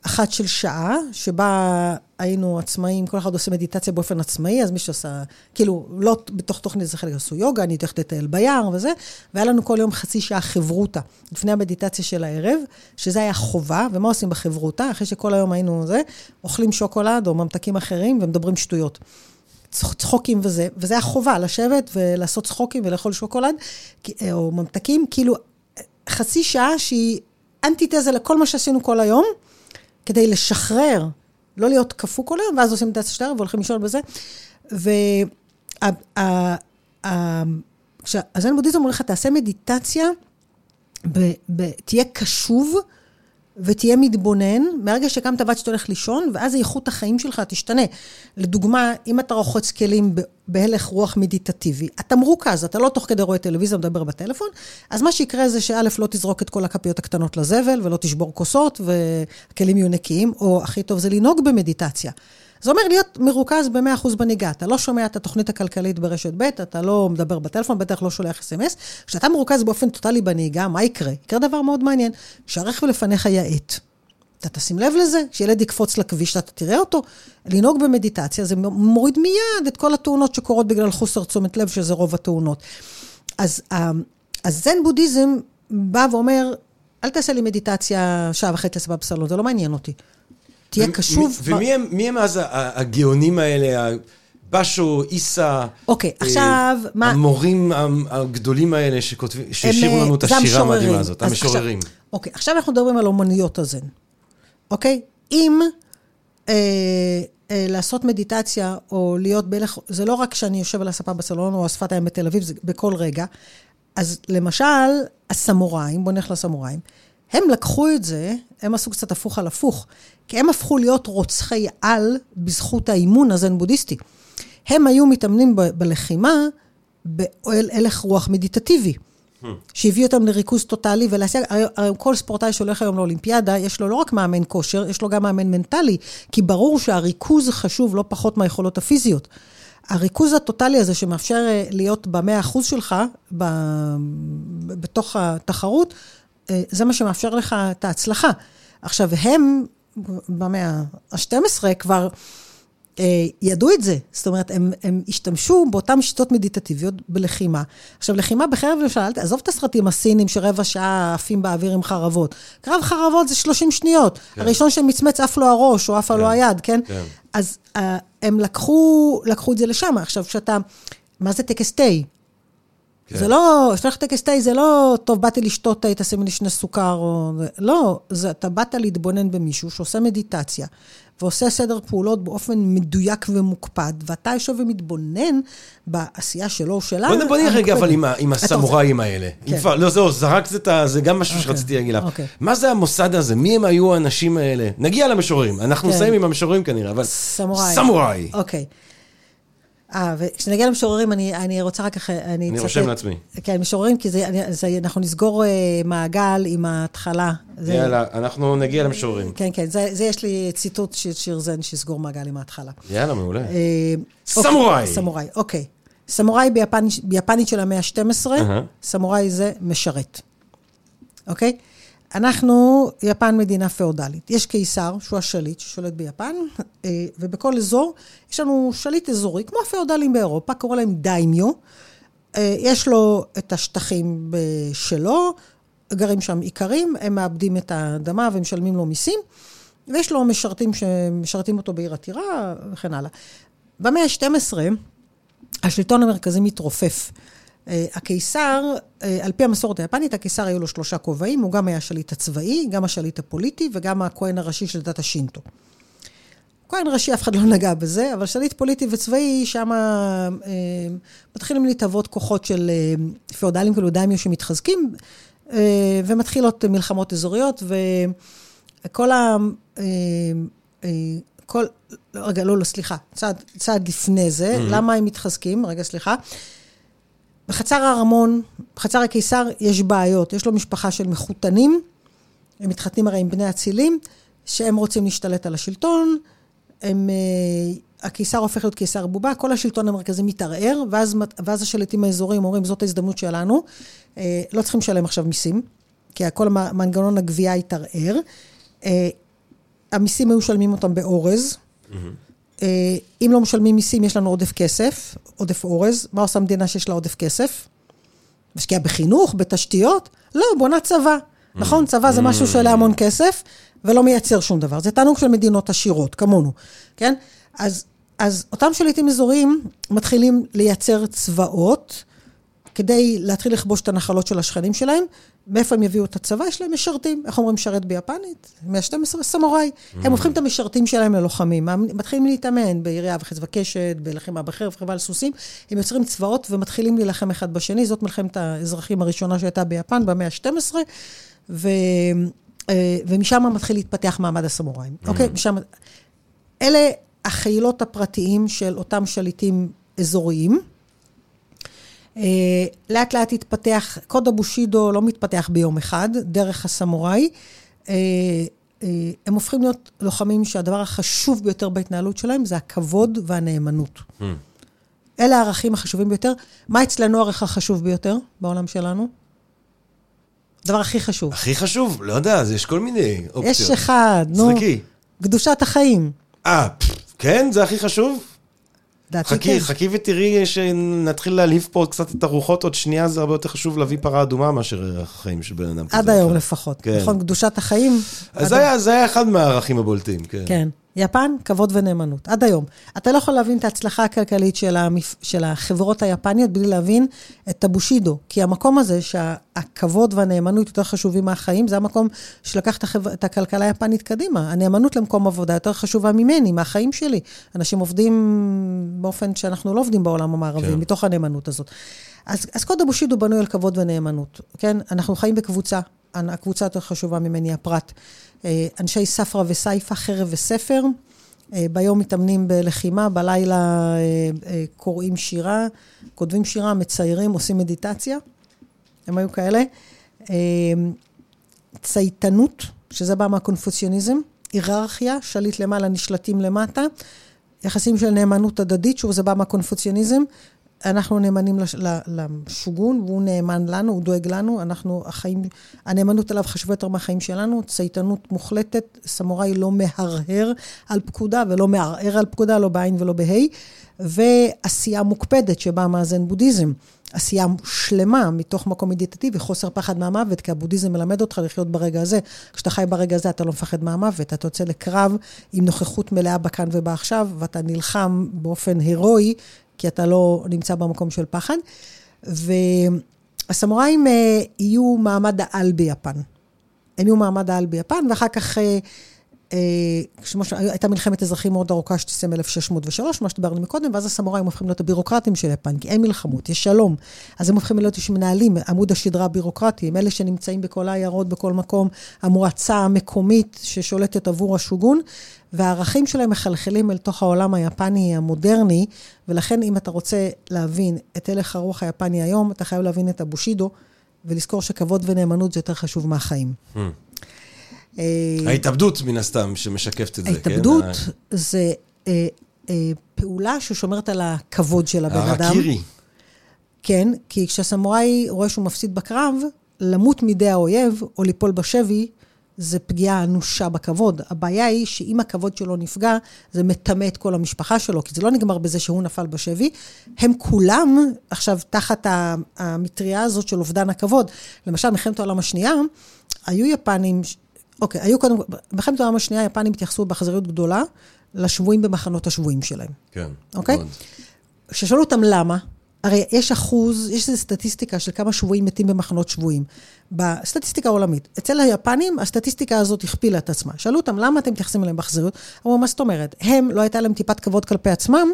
אחת של שעה, שבה היינו עצמאים, כל אחד עושה מדיטציה באופן עצמאי, אז מישהו עשה, כאילו, לא בתוך תוכנית זה חלק עשו יוגה, אני הולכת לטייל ביער וזה, והיה לנו כל יום חצי שעה חברותה, לפני המדיטציה של הערב, שזה היה חובה, ומה עושים בחברותה? אחרי שכל היום היינו זה, אוכלים שוקולד או ממתקים אחרים ומדברים שטויות. צחוקים וזה, וזה היה חובה, לשבת ולעשות צחוקים ולאכול שוקולד, או ממתקים, כאילו, חצי שעה שהיא אנטיתזה לכל מה שעשינו כל היום, כדי לשחרר, לא להיות קפוא כל היום, ואז עושים את הערב והולכים לישון בזה. והזן בודהיזם אומר לך, תעשה מדיטציה, תהיה קשוב. ותהיה מתבונן, מהרגע שקמת ועד שאתה הולך לישון, ואז איכות החיים שלך תשתנה. לדוגמה, אם אתה רוחץ כלים בהלך רוח מדיטטיבי, אתה מרוכז, אתה לא תוך כדי רואה טלוויזיה, מדבר בטלפון, אז מה שיקרה זה שא', לא תזרוק את כל הכפיות הקטנות לזבל, ולא תשבור כוסות, והכלים יהיו נקיים, או הכי טוב זה לנהוג במדיטציה. זה אומר להיות מרוכז ב-100% בנהיגה. אתה לא שומע את התוכנית הכלכלית ברשת ב', אתה לא מדבר בטלפון, בטח לא שולח אס.אם.אס. כשאתה מרוכז באופן טוטאלי בנהיגה, מה יקרה? יקרה דבר מאוד מעניין, שהרכב לפניך יאט. אתה תשים לב לזה, שילד יקפוץ לכביש, אתה תראה אותו. לנהוג במדיטציה, זה מוריד מיד את כל התאונות שקורות בגלל חוסר תשומת לב, שזה רוב התאונות. אז, אז זן בודהיזם בא ואומר, אל תעשה לי מדיטציה שעה וחצי לסבבה בסלון, זה לא מעניין אותי. תהיה קשוב. ומי הם אז הגאונים האלה? בשו, איסה, אוקיי, עכשיו, מה... המורים הגדולים האלה שהשאירו לנו את השירה המדהימה הזאת, המשוררים. אוקיי, עכשיו אנחנו מדברים על אומנויות הזן, אוקיי? אם אה, אה, לעשות מדיטציה או להיות בהלך, זה לא רק שאני יושב על הספה בסלון או השפת הים בתל אביב, זה בכל רגע. אז למשל, הסמוראים, בואו נלך לסמוראים, הם לקחו את זה, הם עשו קצת הפוך על הפוך, כי הם הפכו להיות רוצחי על בזכות האימון הזן בודהיסטי. הם היו מתאמנים ב- בלחימה בהלך רוח מדיטטיבי, hmm. שהביא אותם לריכוז טוטאלי ולהשיג, כל ספורטאי שהולך היום לאולימפיאדה, יש לו לא רק מאמן כושר, יש לו גם מאמן מנטלי, כי ברור שהריכוז חשוב לא פחות מהיכולות הפיזיות. הריכוז הטוטלי הזה שמאפשר אה, להיות במאה אחוז שלך, ב, בתוך התחרות, אה, זה מה שמאפשר לך את ההצלחה. עכשיו, הם במאה ה-12 כבר אה, ידעו את זה. זאת אומרת, הם, הם השתמשו באותן שיטות מדיטטיביות בלחימה. עכשיו, לחימה בחרב למשל, עזוב את הסרטים הסינים שרבע שעה עפים באוויר עם חרבות. קרב חרבות זה 30 שניות. כן. הראשון שמצמץ עף לו הראש או עף כן. לו היד, כן? כן. אז uh, הם לקחו, לקחו את זה לשם. עכשיו, כשאתה... מה זה טקס תה? כן. זה לא, שלח טקס תה זה לא, טוב, באתי לשתות תה, תשימי לי שני סוכר, או... לא, זה, אתה באת להתבונן במישהו שעושה מדיטציה, ועושה סדר פעולות באופן מדויק ומוקפד, ואתה יושב ומתבונן בעשייה שלו או שלה. בוא נבוא נראה רגע אבל עם, עם הסמוראים האלה. כן. כבר, לא, זהו, זרקת את ה... זה גם משהו okay. שרציתי להגיד לך. Okay. מה זה המוסד הזה? מי הם היו האנשים האלה? נגיע למשוררים. אנחנו כן. נסיים עם המשוררים כנראה, אבל... סמוראי. סמוראי. אוקיי. Okay. אה, וכשנגיע למשוררים, אני, אני רוצה רק אחרי... אני, אני רושם לעצמי. כן, משוררים, כי זה, זה, אנחנו נסגור uh, מעגל עם ההתחלה. זה, יאללה, אנחנו נגיע למשוררים. כן, כן, זה, זה יש לי ציטוט של שיר זן שיסגור מעגל עם ההתחלה. יאללה, מעולה. Uh, סמוראי. אוקיי, סמוראי, אוקיי. סמוראי ביפן, ביפנית של המאה ה-12, uh-huh. סמוראי זה משרת. אוקיי? אנחנו, יפן מדינה פאודלית. יש קיסר, שהוא השליט, ששולט ביפן, אה, ובכל אזור יש לנו שליט אזורי, כמו הפאודלים באירופה, קורא להם דיימיו. אה, יש לו את השטחים שלו, גרים שם איכרים, הם מאבדים את האדמה ומשלמים לו מיסים, ויש לו משרתים שמשרתים אותו בעיר עתירה וכן הלאה. במאה ה-12, השלטון המרכזי מתרופף. אה, הקיסר, אה, על פי המסורת היפנית, הקיסר היו לו שלושה כובעים, הוא גם היה השליט הצבאי, גם השליט הפוליטי וגם הכהן הראשי של דת השינטו. כהן ראשי, אף אחד לא נגע בזה, אבל שליט פוליטי וצבאי, שם אה, מתחילים להתהוות כוחות של אה, פאודלים כאלו דיימיו שמתחזקים, אה, ומתחילות מלחמות אזוריות, וכל ה... אה, אה, כל, רגע, לא, לא, סליחה, צעד, צעד לפני זה, mm-hmm. למה הם מתחזקים? רגע, סליחה. בחצר הארמון, בחצר הקיסר, יש בעיות. יש לו משפחה של מחותנים, הם מתחתנים הרי עם בני אצילים, שהם רוצים להשתלט על השלטון, הם, uh, הקיסר הופך להיות קיסר בובה, כל השלטון המרכזי מתערער, ואז, ואז השליטים האזוריים אומרים, זאת ההזדמנות שלנו, uh, לא צריכים לשלם עכשיו מיסים, כי כל מנגנון הגבייה התערער. Uh, המיסים היו משלמים אותם באורז. Mm-hmm. אה, אם לא משלמים מיסים, יש לנו עודף כסף, עודף אורז. מה עושה מדינה שיש לה עודף כסף? משקיעה בחינוך, בתשתיות? לא, בונה צבא. נכון? צבא זה משהו שעולה המון כסף, ולא מייצר שום דבר. זה תענוג של מדינות עשירות, כמונו, כן? אז, אז אותם שליטים אזוריים מתחילים לייצר צבאות, כדי להתחיל לכבוש את הנחלות של השכנים שלהם. מאיפה הם יביאו את הצבא? יש להם משרתים. איך אומרים משרת ביפנית? 112 סמוראי. Mm. הם הופכים את המשרתים שלהם ללוחמים. מתחילים להתאמן בירייה וחץ וקשת, בלחימה בחרב, חרבה על סוסים. הם יוצרים צבאות ומתחילים להילחם אחד בשני. זאת מלחמת האזרחים הראשונה שהייתה ביפן במאה ה-12, ו... אה, ומשם מתחיל להתפתח מעמד הסמוראים. Mm. אוקיי? משם... אלה החילות הפרטיים של אותם שליטים אזוריים. אה, לאט לאט התפתח, קוד הבושידו לא מתפתח ביום אחד, דרך הסמוראי. אה, אה, הם הופכים להיות לוחמים שהדבר החשוב ביותר בהתנהלות שלהם זה הכבוד והנאמנות. Mm. אלה הערכים החשובים ביותר. מה אצלנו הערך החשוב ביותר בעולם שלנו? הדבר הכי חשוב. הכי חשוב? לא יודע, אז יש כל מיני אופציות. יש אחד, נו. זרקי. קדושת החיים. אה, כן? זה הכי חשוב? חכי, כן. חכי ותראי שנתחיל להלהיב פה קצת את הרוחות, עוד שנייה זה הרבה יותר חשוב להביא פרה אדומה מאשר החיים של בן אדם כזה. עד היום לפחות, כן. נכון? קדושת החיים. אז זה היה, זה היה אחד מהערכים הבולטים, כן. כן. יפן, כבוד ונאמנות, עד היום. אתה לא יכול להבין את ההצלחה הכלכלית של, המפ... של החברות היפניות בלי להבין את הבושידו. כי המקום הזה שהכבוד והנאמנות יותר חשובים מהחיים, זה המקום שלקח את, החבר... את הכלכלה היפנית קדימה. הנאמנות למקום עבודה יותר חשובה ממני, מהחיים שלי. אנשים עובדים באופן שאנחנו לא עובדים בעולם המערבי, כן. מתוך הנאמנות הזאת. אז, אז קוד הבושידו בנוי על כבוד ונאמנות, כן? אנחנו חיים בקבוצה, הקבוצה יותר חשובה ממני, הפרט. אה, אנשי ספרא וסייפא, חרב וספר. אה, ביום מתאמנים בלחימה, בלילה אה, קוראים שירה, כותבים שירה, מציירים, עושים מדיטציה. הם היו כאלה. צייתנות, שזה בא מהקונפוציוניזם, היררכיה, שליט למעלה, נשלטים למטה. יחסים של נאמנות הדדית, שוב, זה בא מהקונפוציוניזם. אנחנו נאמנים לשוגון, והוא נאמן לנו, הוא דואג לנו, אנחנו, החיים, הנאמנות אליו חשובה יותר מהחיים שלנו, צייתנות מוחלטת, סמוראי לא מהרהר על פקודה ולא מערער על פקודה, לא בעין ולא בה', ועשייה מוקפדת שבאה מהזן בודהיזם. עשייה שלמה מתוך מקום מדיטטיבי, חוסר פחד מהמוות, כי הבודהיזם מלמד אותך לחיות ברגע הזה. כשאתה חי ברגע הזה, אתה לא מפחד מהמוות, אתה יוצא לקרב עם נוכחות מלאה בכאן ובעכשיו, ואתה נלחם באופן הירואי כי אתה לא נמצא במקום של פחד. והסמוראים אה, יהיו מעמד העל ביפן. הם יהיו מעמד העל ביפן, ואחר כך... אה, אה, הייתה מלחמת אזרחים מאוד ארוכה שתסיים 1603, מה שדיברנו מקודם, ואז הסמוראים הופכים להיות הבירוקרטים של יפן, כי אין מלחמות, יש שלום. אז הם הופכים להיות שמנהלים, עמוד השדרה הבירוקרטי, הם אלה שנמצאים בכל העיירות, בכל מקום, המועצה המקומית ששולטת עבור השוגון, והערכים שלהם מחלחלים אל תוך העולם היפני המודרני, ולכן אם אתה רוצה להבין את הלך הרוח היפני היום, אתה חייב להבין את הבושידו, ולזכור שכבוד ונאמנות זה יותר חשוב מהחיים. אה, ההתאבדות, מן הסתם, שמשקפת את זה, כן? ההתאבדות זה אה, אה, פעולה ששומרת על הכבוד של הבן אדם. הרקירי. כן, כי כשהסמוראי רואה שהוא מפסיד בקרב, למות מידי האויב או ליפול בשבי, זה פגיעה אנושה בכבוד. הבעיה היא שאם הכבוד שלו נפגע, זה מטמא את כל המשפחה שלו, כי זה לא נגמר בזה שהוא נפל בשבי. הם כולם עכשיו תחת המטריה הזאת של אובדן הכבוד. למשל, מלחמת העולם השנייה, היו יפנים, אוקיי, היו קודם, במלחמת העולם השנייה, היפנים התייחסו באכזריות גדולה לשבויים במחנות השבויים שלהם. כן. אוקיי? כששאלו אותם למה, הרי יש אחוז, יש איזו סטטיסטיקה של כמה שבויים מתים במחנות שבויים. בסטטיסטיקה העולמית. אצל היפנים, הסטטיסטיקה הזאת הכפילה את עצמה. שאלו אותם, למה אתם מתייחסים אליהם באכזריות? אמרו, מה זאת אומרת? הם, לא הייתה להם טיפת כבוד כלפי עצמם,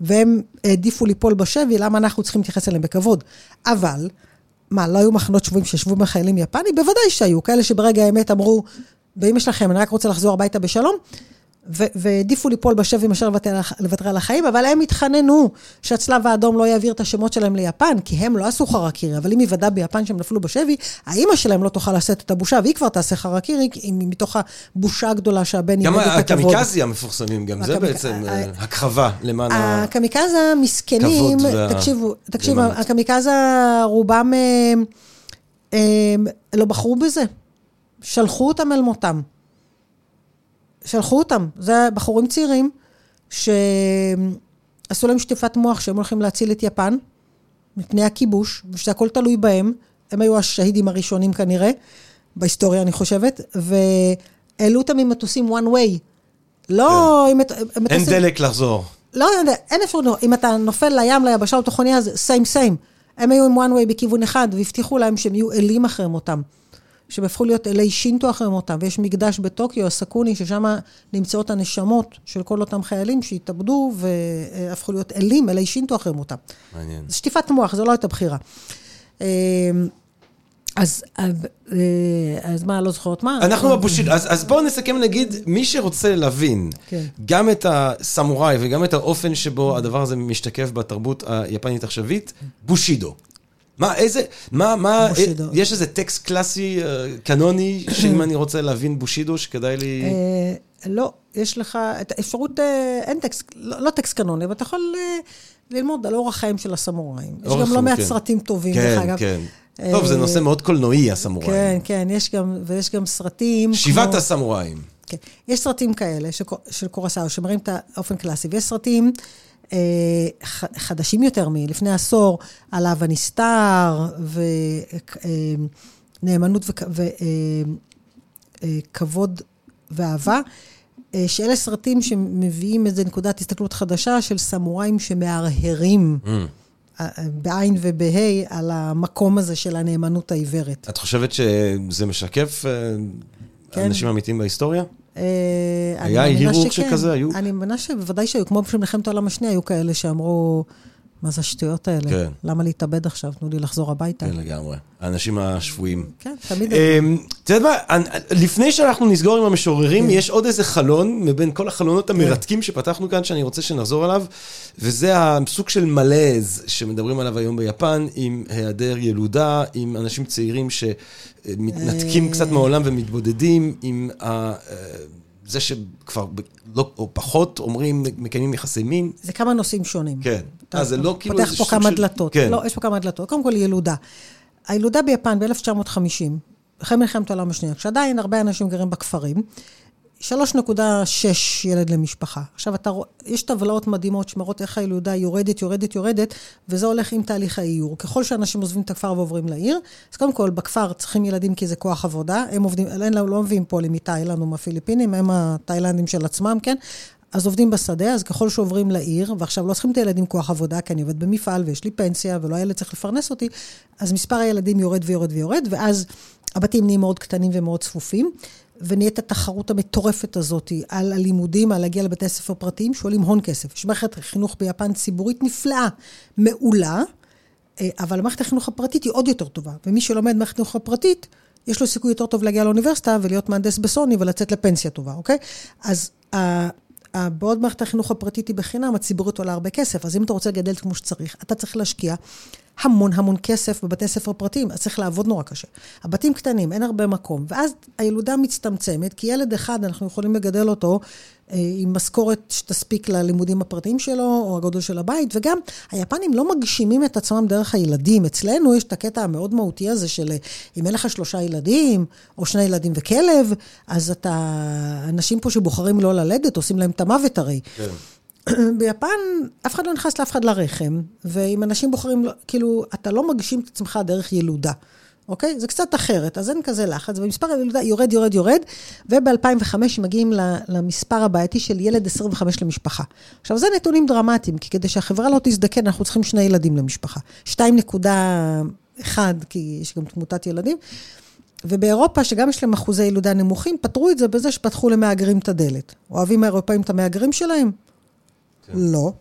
והם העדיפו ליפול בשבי, למה אנחנו צריכים להתייחס אליהם בכבוד? אבל, מה, לא היו מחנות שבויים שישבו בחיילים יפנים? בוודאי שהיו, כאלה שברגע האמת אמרו, באמא שלכם, אני רק רוצה לחזור הביתה בשלום. והעדיפו ליפול בשבי מאשר לוותר, על החיים, אבל הם התחננו שהצלב האדום לא יעביר את השמות שלהם ליפן, כי הם לא עשו חרקירי, אבל אם יוודע ביפן שהם נפלו בשבי, האימא שלהם לא תוכל לשאת את הבושה, והיא כבר תעשה חרקירי, מתוך הבושה הגדולה שהבן גם איבד את הכבוד. הקמיקזי המפורסמים, גם זה בעצם ה- אה, למען ה... הקמיקזה המסכנים, תקשיבו, תקשיבו. הקמיקזה רובם אה, אה, לא בחרו בזה. שלחו אותם אל מותם. שלחו אותם. זה בחורים צעירים שעשו להם שטיפת מוח שהם הולכים להציל את יפן מפני הכיבוש, ושהכול תלוי בהם. הם היו השהידים הראשונים כנראה, בהיסטוריה אני חושבת, והעלו אותם עם מטוסים one way. לא עם מט- אין מטוסים... דלק לחזור. לא אין אפשרות, אם אתה נופל לים, ליבשה או תוכניה, זה סיים סיים. הם היו עם one way בכיוון אחד, והבטיחו להם שהם יהיו אלים אחרי מותם. שהם הפכו להיות אלי שינטו אחרי מותם, ויש מקדש בטוקיו, הסקוני, ששם נמצאות הנשמות של כל אותם חיילים שהתאבדו והפכו להיות אלים, אלי שינטו אחרי מותם. מעניין. זה שטיפת מוח, זו לא הייתה בחירה. אה, אז, אז, אה, אז מה, לא זוכרת מה? אנחנו בבושידו, אז, אז בואו נסכם נגיד, מי שרוצה להבין כן. גם את הסמוראי וגם את האופן שבו הדבר הזה משתקף בתרבות היפנית עכשווית, בושידו. מה, איזה, מה, מה, בושידו. יש איזה טקסט קלאסי, אה, קנוני, שאם אני רוצה להבין בושידו, שכדאי לי... אה, לא, יש לך את האפשרות, אה, אין טקסט, לא, לא טקסט קנוני, אבל אתה יכול ללמוד על אורח חיים של הסמוראים. יש גם לא מעט כן. סרטים טובים, דרך כן, אגב. כן. אה, טוב, זה נושא מאוד קולנועי, הסמוראים. כן, כן, יש גם, ויש גם סרטים שיבת כמו... הסמוראים. כן. יש סרטים כאלה של, קורסאו, שמראים את האופן קלאסי, ויש סרטים חדשים יותר מלפני עשור, על אהבה נסתר, ונאמנות וכבוד ואהבה, אה, שאלה סרטים שמביאים איזו נקודת הסתכלות חדשה של סמוראים שמהרהרים. Mm. אה, בעין ובה' על המקום הזה של הנאמנות העיוורת. את חושבת שזה משקף אה, כן. אנשים אמיתיים בהיסטוריה? אה, היה הירוק. שכזה? היו? אני מאמינה שבוודאי שהיו, כמו במלחמת העולם השנייה, היו כאלה שאמרו, מה זה השטויות האלה? כן. למה להתאבד עכשיו? תנו לי לחזור הביתה. כן, לגמרי. האנשים השפויים. כן, תמיד... אמ, את יודעת מה, לפני שאנחנו נסגור עם המשוררים, כן. יש עוד איזה חלון מבין כל החלונות המרתקים שפתחנו כאן, שאני רוצה שנחזור עליו, וזה הסוג של מלז שמדברים עליו היום ביפן, עם היעדר ילודה, עם אנשים צעירים שמתנתקים אה. קצת מהעולם ומתבודדים, עם ה- אה, זה שכבר לא, או פחות אומרים, מקיימים יחסי מין. זה כמה נושאים שונים. כן. אה, זה לא כאילו פותח פה כמה של- דלתות. כן. לא, יש פה כמה דלתות. קודם כל, ילודה. הילודה ביפן ב-1950, אחרי מלחמת העולם השנייה, כשעדיין הרבה אנשים גרים בכפרים, 3.6 ילד למשפחה. עכשיו, אתה רואה, יש טבלאות מדהימות שמראות איך הילודה יורדת, יורדת, יורדת, וזה הולך עם תהליך האיור. ככל שאנשים עוזבים את הכפר ועוברים לעיר, אז קודם כל, בכפר צריכים ילדים כי זה כוח עבודה, הם עובדים, אין, לא מביאים פועלים מתאילנד או מהפיליפינים, הם התאילנדים של עצמם, כן? אז עובדים בשדה, אז ככל שעוברים לעיר, ועכשיו לא צריכים את הילדים כוח עבודה, כי אני עובד במפעל ויש לי פנסיה, ולא הילד צריך לפרנס אותי, אז מספר הילדים יורד ויורד ויורד, ואז הבתים נהיים מאוד קטנים ומאוד צפופים, ונהיית התחרות המטורפת הזאת על הלימודים, על להגיע לבתי ספר פרטיים, שעולים הון כסף. יש מערכת חינוך ביפן ציבורית נפלאה, מעולה, אה, אבל המערכת החינוך הפרטית היא עוד יותר טובה, ומי שלומד מערכת החינוך הפרטית, יש לו סיכוי יותר טוב להגיע לאוניברסיטה ולהיות מהנדס בסוני ולצאת לפנסיה טובה, אוקיי? אז בעוד מערכת החינוך הפרטית היא בחינם, הציבורית עולה הרבה כסף. אז אם אתה רוצה לגדל כמו שצריך, אתה צריך להשקיע המון המון כסף בבתי ספר פרטיים, אז צריך לעבוד נורא קשה. הבתים קטנים, אין הרבה מקום, ואז הילודה מצטמצמת, כי ילד אחד, אנחנו יכולים לגדל אותו אה, עם משכורת שתספיק ללימודים הפרטיים שלו, או הגודל של הבית, וגם היפנים לא מגשימים את עצמם דרך הילדים. אצלנו יש את הקטע המאוד מהותי הזה של אם אין לך שלושה ילדים, או שני ילדים וכלב, אז אתה... אנשים פה שבוחרים לא ללדת, עושים להם את המוות הרי. כן. ביפן, אף אחד לא נכנס לאף אחד לרחם, ואם אנשים בוחרים, כאילו, אתה לא מגשים את עצמך דרך ילודה. אוקיי? זה קצת אחרת, אז אין כזה לחץ, ומספר הילודה יורד, יורד, יורד, וב-2005 מגיעים למספר הבעייתי של ילד 25 למשפחה. עכשיו, זה נתונים דרמטיים, כי כדי שהחברה לא תזדקן, אנחנו צריכים שני ילדים למשפחה. 2.1, כי יש גם תמותת ילדים. ובאירופה, שגם יש להם אחוזי ילודה נמוכים, פתרו את זה בזה שפתחו למהגרים את הדלת. אוהבים האירופאים את המהגרים שלהם? כן. לא.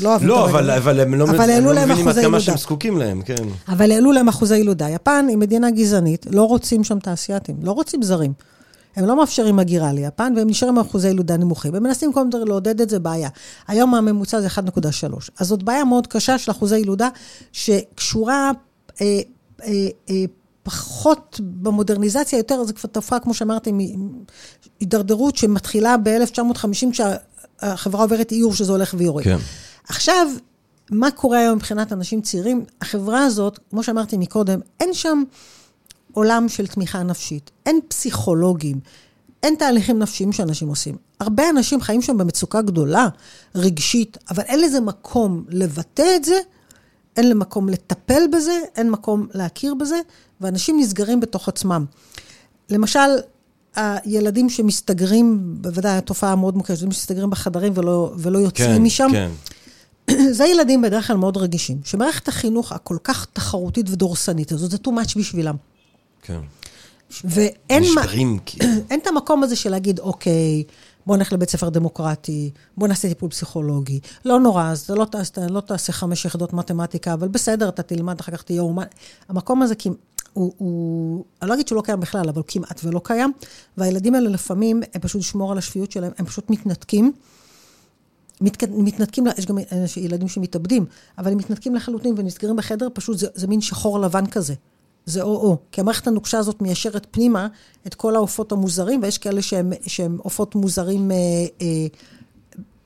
לא לא, את אבל, אבל הם לא, אבל הם לא מבינים עד כמה שהם זקוקים להם, כן. אבל העלו להם אחוזי ילודה. יפן היא מדינה גזענית, לא רוצים שם תעשייתים, לא רוצים זרים. הם לא מאפשרים הגירה ליפן, והם נשארים עם אחוזי ילודה נמוכים. הם מנסים כל הזמן לעודד את זה, בעיה. היום הממוצע זה 1.3. אז זאת בעיה מאוד קשה של אחוזי ילודה, שקשורה אה, אה, אה, פחות במודרניזציה, יותר, זה כבר תופעה, כמו שאמרתי, הידרדרות שמתחילה ב-1950, כשהחברה עוברת איור שזה הולך ויורד. כן. עכשיו, מה קורה היום מבחינת אנשים צעירים? החברה הזאת, כמו שאמרתי מקודם, אין שם עולם של תמיכה נפשית, אין פסיכולוגים, אין תהליכים נפשיים שאנשים עושים. הרבה אנשים חיים שם במצוקה גדולה, רגשית, אבל אין לזה מקום לבטא את זה, אין מקום לטפל בזה, אין מקום להכיר בזה, ואנשים נסגרים בתוך עצמם. למשל, הילדים שמסתגרים, בוודאי התופעה המאוד מוכרת, שמסתגרים בחדרים ולא, ולא יוצאים כן, משם. כן. זה ילדים בדרך כלל מאוד רגישים, שמערכת החינוך הכל כך תחרותית ודורסנית הזאת, זה too much בשבילם. כן. ואין נשברים, מה, כאילו. אין את המקום הזה של להגיד, אוקיי, בוא נלך לבית ספר דמוקרטי, בוא נעשה טיפול פסיכולוגי. לא נורא, אז אתה לא, תעשה, לא תעשה חמש יחידות מתמטיקה, אבל בסדר, אתה תלמד, אחר כך תהיה אומן. המקום הזה, כי הוא, הוא, אני לא אגיד שהוא לא קיים בכלל, אבל הוא כמעט ולא קיים. והילדים האלה לפעמים, הם פשוט לשמור על השפיות שלהם, הם פשוט מתנתקים. מת, מתנתקים, יש גם ילדים שמתאבדים, אבל הם מתנתקים לחלוטין ונסגרים בחדר, פשוט זה, זה מין שחור לבן כזה. זה או-או. כי המערכת הנוקשה הזאת מיישרת פנימה את כל העופות המוזרים, ויש כאלה שהם, שהם עופות מוזרים, אה, אה,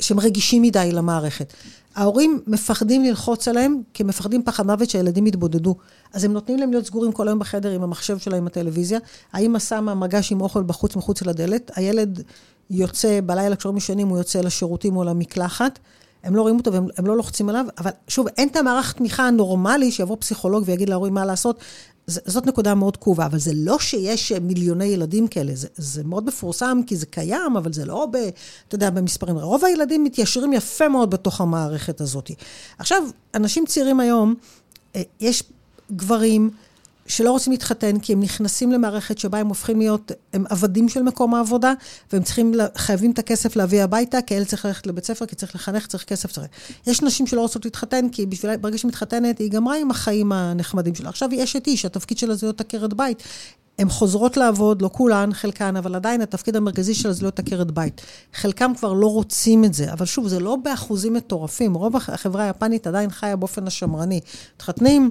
שהם רגישים מדי למערכת. ההורים מפחדים ללחוץ עליהם, כי הם מפחדים פחד מוות שהילדים יתבודדו. אז הם נותנים להם להיות סגורים כל היום בחדר עם המחשב שלהם, עם הטלוויזיה. האמא שמה מגש עם אוכל בחוץ, מחוץ לדלת. הילד יוצא, בלילה כשהורים ישנים, הוא יוצא לשירותים או למקלחת. הם לא רואים אותו והם לא לוחצים עליו, אבל שוב, אין את המערכת תמיכה הנורמלי שיבוא פסיכולוג ויגיד להורים מה לעשות. זאת נקודה מאוד כאובה, אבל זה לא שיש מיליוני ילדים כאלה, זה, זה מאוד מפורסם כי זה קיים, אבל זה לא ב... אתה יודע, במספרים. רוב הילדים מתיישרים יפה מאוד בתוך המערכת הזאת. עכשיו, אנשים צעירים היום, אה, יש גברים שלא רוצים להתחתן, כי הם נכנסים למערכת שבה הם הופכים להיות, הם עבדים של מקום העבודה, והם צריכים, חייבים את הכסף להביא הביתה, כי הילד צריך ללכת לבית ספר, כי צריך לחנך, צריך כסף, צריך... יש נשים שלא רוצות להתחתן, כי בשביל, ברגע שהיא מתחתנת, היא גמרה עם החיים הנחמדים שלה. עכשיו היא אשת איש, התפקיד שלה זה להיות עקרת בית. הן חוזרות לעבוד, לא כולן, חלקן, אבל עדיין התפקיד המרכזי שלה זה להיות עקרת בית. חלקם כבר לא רוצים את זה, אבל שוב, זה לא באחוזים מטורפים. רוב החברה היפנית עדיין חיה באופן השמרני. מתחתנים,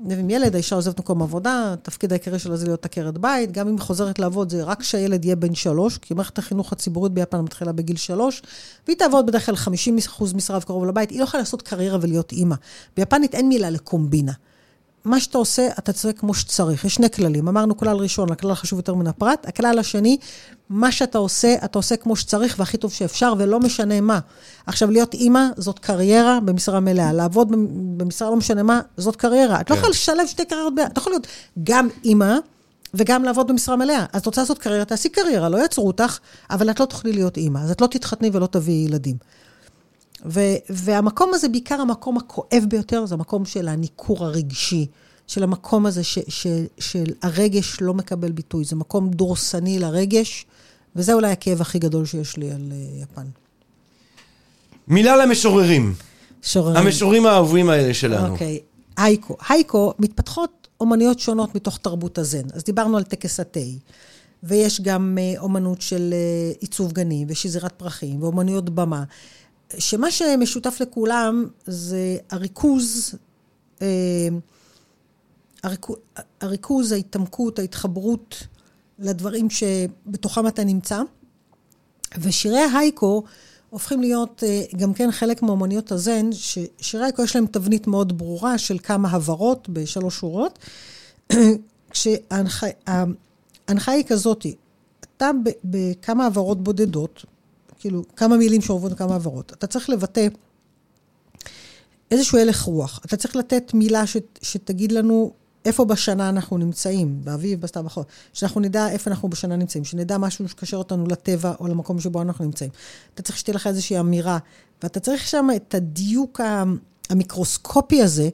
עם ילד, האישה עוזבת מקום עבודה, התפקיד העיקרי שלה זה להיות עקרת בית, גם אם היא חוזרת לעבוד זה רק כשהילד יהיה בן שלוש, כי מערכת החינוך הציבורית ביפן מתחילה בגיל שלוש, והיא תעבוד בדרך כלל 50% משרה וקרוב לבית, היא לא יכולה לעשות קריירה ולהיות אימא. ביפנית אין מילה לקומבינה. מה שאתה עושה, אתה צועק כמו שצריך. יש שני כללים. אמרנו כלל ראשון, הכלל חשוב יותר מן הפרט. הכלל השני, מה שאתה עושה, אתה עושה כמו שצריך והכי טוב שאפשר, ולא משנה מה. עכשיו, להיות אימא זאת קריירה במשרה מלאה. לעבוד במשרה לא משנה מה, זאת קריירה. את לא כן. יכולה לשלב שתי קריירות ביחד. אתה יכול להיות גם אימא, וגם לעבוד במשרה מלאה. אז את רוצה לעשות קריירה, תעשי קריירה, לא יעצרו אותך, אבל את לא תוכלי להיות אימא, אז את לא תתחתני ולא תביאי ילדים. ו- והמקום הזה, בעיקר המקום הכואב ביותר, זה המקום של הניכור הרגשי, של המקום הזה ש- ש- של הרגש לא מקבל ביטוי. זה מקום דורסני לרגש, וזה אולי הכאב הכי גדול שיש לי על uh, יפן. מילה למשוררים. שוררים. המשוררים האהובים האלה שלנו. אוקיי. הייקו. הייקו, מתפתחות אומנויות שונות מתוך תרבות הזן. אז דיברנו על טקס התה, ויש גם אה, אומנות של אה, עיצוב גנים, ושזירת פרחים, ואומנויות במה. שמה שמשותף לכולם זה הריכוז, אה, הריכוז, הריכוז, ההתעמקות, ההתחברות לדברים שבתוכם אתה נמצא. ושירי הייקו הופכים להיות אה, גם כן חלק מאומניות הזן, ששירי הייקו יש להם תבנית מאוד ברורה של כמה הברות בשלוש שורות, כשההנחיה היא כזאת, אתה בכמה הברות בודדות, כאילו, כמה מילים שעוברות כמה הברות, אתה צריך לבטא איזשהו הלך רוח. אתה צריך לתת מילה ש, שתגיד לנו איפה בשנה אנחנו נמצאים, באביב, בסתיו, בחור, שאנחנו נדע איפה אנחנו בשנה נמצאים, שנדע משהו שקשר אותנו לטבע או למקום שבו אנחנו נמצאים. אתה צריך שתהיה לך איזושהי אמירה, ואתה צריך שם את הדיוק המיקרוסקופי הזה,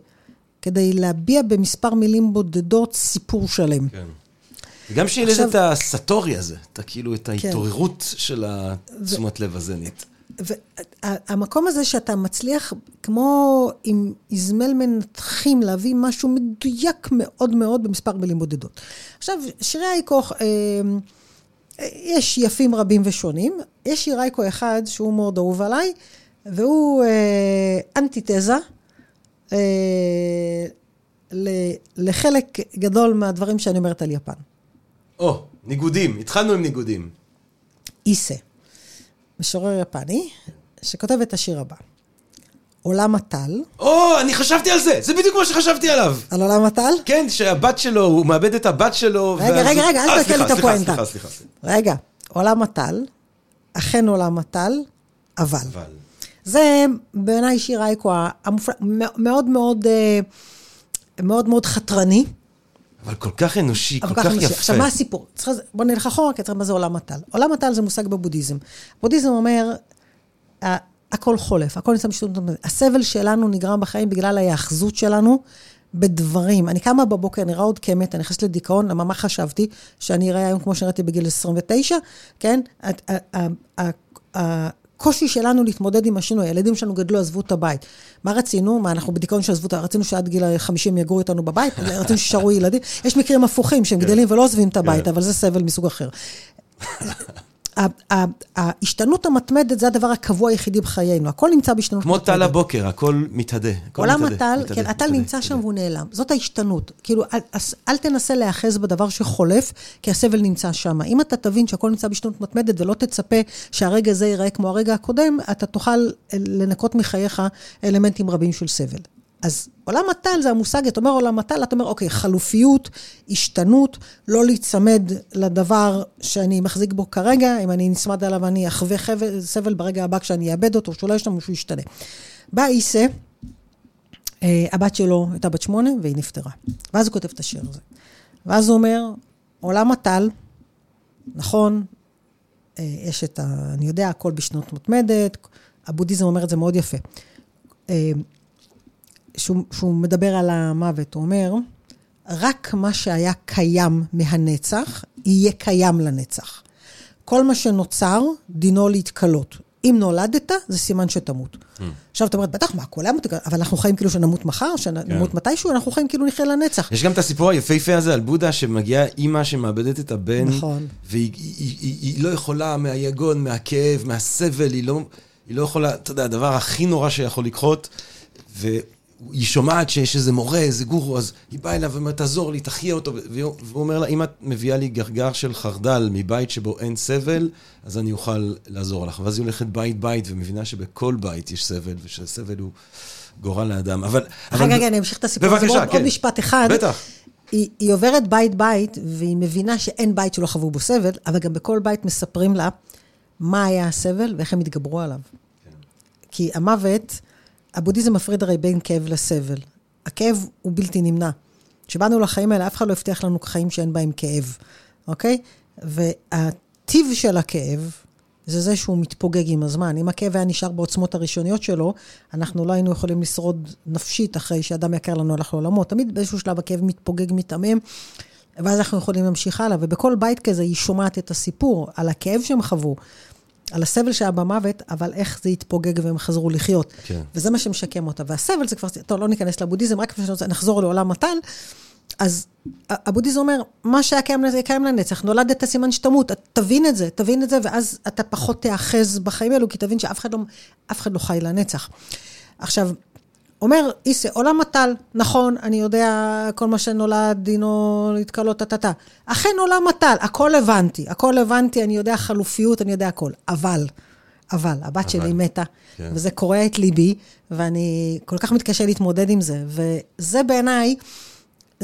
כדי להביע במספר מילים בודדות סיפור שלם. כן. וגם שיהיה לזה את הסטורי הזה, את כאילו, את ההתעוררות כן. של התשומת לב הזנית. והמקום הזה שאתה מצליח, כמו עם איזמל מנתחים, להביא משהו מדויק מאוד מאוד במספר מילים בודדות. עכשיו, שירי אייקוך, אה, יש יפים רבים ושונים. יש שיר אייקו אחד שהוא מאוד אהוב עליי, והוא אה, אנטיתזה אה, לחלק גדול מהדברים שאני אומרת על יפן. או, ניגודים. התחלנו עם ניגודים. איסה. משורר יפני, שכותב את השיר הבא. עולם הטל. או, אני חשבתי על זה! זה בדיוק מה שחשבתי עליו! על עולם הטל? כן, שהבת שלו, הוא מאבד את הבת שלו. רגע, ואז... רגע, רגע, אל אה, תקל לי את הפואנטה. סליחה, סליחה, סליחה. רגע, עולם הטל, אכן עולם הטל, אבל. אבל. זה בעיניי שיר אייקו המופלא, מאוד מאוד, אה, מאוד מאוד חתרני. אבל כל כך אנושי, כל כך אנושי. יפה. עכשיו, מה הסיפור? צריך, בוא נלך אחורה, כי צריך מה זה עולם הטל. עולם הטל זה מושג בבודהיזם. בודהיזם אומר, הכל חולף, הכל נמצא בשיטות... הסבל שלנו נגרם בחיים בגלל ההיאחזות שלנו בדברים. אני קמה בבוקר, נראה עוד כמת, אני נכנסת לדיכאון, למה מה חשבתי? שאני אראה היום כמו שנראיתי בגיל 29, כן? הקושי שלנו להתמודד עם השינוי, הילדים שלנו גדלו, עזבו את הבית. מה רצינו? מה, אנחנו בדיכאון שעזבו את ה... רצינו שעד גיל 50 יגורו איתנו בבית? רצינו שישארו ילדים? יש מקרים הפוכים שהם גדלים ולא עוזבים את הבית, אבל זה סבל מסוג אחר. ההשתנות המתמדת זה הדבר הקבוע היחידי בחיינו, הכל נמצא בהשתנות מתמדת. כמו טל הבוקר, הכל מתהדה. עולם הטל, כן, הטל נמצא שם והוא נעלם. זאת ההשתנות. כאילו, אל תנסה להיאחז בדבר שחולף, כי הסבל נמצא שם. אם אתה תבין שהכל נמצא בהשתנות מתמדת ולא תצפה שהרגע הזה ייראה כמו הרגע הקודם, אתה תוכל לנקות מחייך אלמנטים רבים של סבל. אז עולם הטל זה המושג, אתה אומר עולם הטל, אתה אומר, אוקיי, חלופיות, השתנות, לא להיצמד לדבר שאני מחזיק בו כרגע, אם אני נצמד עליו, אני אחווה חבל, סבל ברגע הבא כשאני אאבד אותו, שאולי יש לנו שהוא ישתנה. בא איסה, אה, הבת שלו הייתה בת שמונה, והיא נפטרה. ואז הוא כותב את השיר הזה. ואז הוא אומר, עולם הטל, נכון, אה, יש את ה... אני יודע, הכל בשנות מתמדת, הבודהיזם אומר את זה מאוד יפה. שהוא, שהוא מדבר על המוות, הוא אומר, רק מה שהיה קיים מהנצח, יהיה קיים לנצח. כל מה שנוצר, דינו להתכלות. אם נולדת, זה סימן שתמות. Mm. עכשיו, את אומרת, בטח, מה, היום, אבל אנחנו חיים כאילו שנמות מחר, שנמות כן. מתישהו, אנחנו חיים כאילו נחיה לנצח. יש גם את הסיפור היפהפה הזה על בודה, שמגיעה אימא שמאבדת את הבן, נכון. והיא היא, היא, היא, היא לא יכולה מהיגון, מהכאב, מהסבל, היא לא, היא לא יכולה, אתה יודע, הדבר הכי נורא שיכול לקרות, היא שומעת שיש איזה מורה, איזה גורו, אז היא באה אליו ואומרת, תעזור לי, תחיה אותו. והוא אומר לה, אם את מביאה לי גרגר של חרדל מבית שבו אין סבל, אז אני אוכל לעזור לך. ואז היא הולכת בית-בית ומבינה שבכל בית יש סבל, ושהסבל הוא גורל לאדם. אבל... רגע, רגע, אני אמשיך את הסיפור. בבקשה, כן. עוד משפט אחד. בטח. היא, היא עוברת בית-בית, והיא מבינה שאין בית שלא חוו בו סבל, אבל גם בכל בית מספרים לה מה היה הסבל ואיך הם התגברו עליו. כן. כי המוות... הבודהיזם מפריד הרי בין כאב לסבל. הכאב הוא בלתי נמנע. כשבאנו לחיים האלה, אף אחד לא הבטיח לנו חיים שאין בהם כאב, אוקיי? והטיב של הכאב, זה זה שהוא מתפוגג עם הזמן. אם הכאב היה נשאר בעוצמות הראשוניות שלו, אנחנו לא היינו יכולים לשרוד נפשית אחרי שאדם יקר לנו הלך לעולמו. תמיד באיזשהו שלב הכאב מתפוגג, מתעמם, ואז אנחנו יכולים להמשיך הלאה. ובכל בית כזה היא שומעת את הסיפור על הכאב שהם חוו, על הסבל שהיה במוות, אבל איך זה התפוגג והם חזרו לחיות. כן. וזה מה שמשקם אותה. והסבל זה כבר, טוב, לא ניכנס לבודהיזם, רק לפני שנחזור לעולם הטל. אז הבודהיזם אומר, מה שהיה קיים קיים לנצח. נולדת סימן שתמות, תבין את זה, תבין את זה, ואז אתה פחות תיאחז בחיים האלו, כי תבין שאף אחד לא, אחד לא חי לנצח. עכשיו, אומר איסה, עולם הטל, נכון, אני יודע כל מה שנולד, דינו להתקלות, טה-טה-טה. אכן עולם הטל, הכל הבנתי, הכל הבנתי, אני יודע חלופיות, אני יודע הכל. אבל, אבל, הבת אבל. שלי מתה, כן. וזה קורע את ליבי, ואני כל כך מתקשה להתמודד עם זה. וזה בעיניי...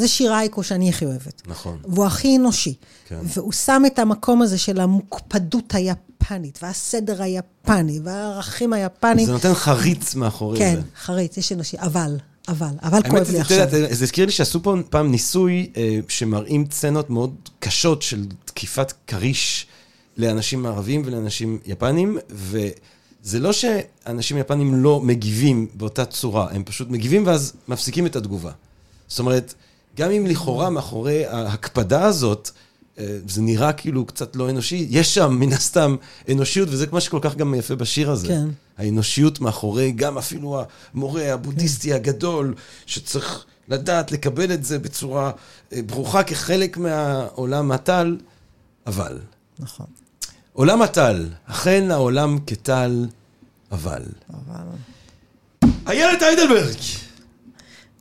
זה שיר אייקו שאני הכי אוהבת. נכון. והוא הכי אנושי. כן. והוא שם את המקום הזה של המוקפדות היפנית, והסדר היפני, והערכים היפניים. זה נותן חריץ מאחורי כן, זה. כן, חריץ, יש אנושי, אבל, אבל, אבל כואב לי עכשיו. האמת, זה הזכיר לי שעשו פה פעם ניסוי אה, שמראים סצנות מאוד קשות של תקיפת כריש לאנשים ערבים ולאנשים יפנים, וזה לא שאנשים יפנים לא מגיבים באותה צורה, הם פשוט מגיבים ואז מפסיקים את התגובה. זאת אומרת, גם אם לכאורה מאחורי ההקפדה הזאת, אה, זה נראה כאילו קצת לא אנושי, יש שם מן הסתם אנושיות, וזה מה שכל כך גם יפה בשיר הזה. כן. האנושיות מאחורי גם אפילו המורה הבודהיסטי כן. הגדול, שצריך לדעת לקבל את זה בצורה אה, ברוכה כחלק מהעולם הטל, אבל. נכון. עולם הטל, אכן העולם כטל, אבל. אבל. איילת היידלברג!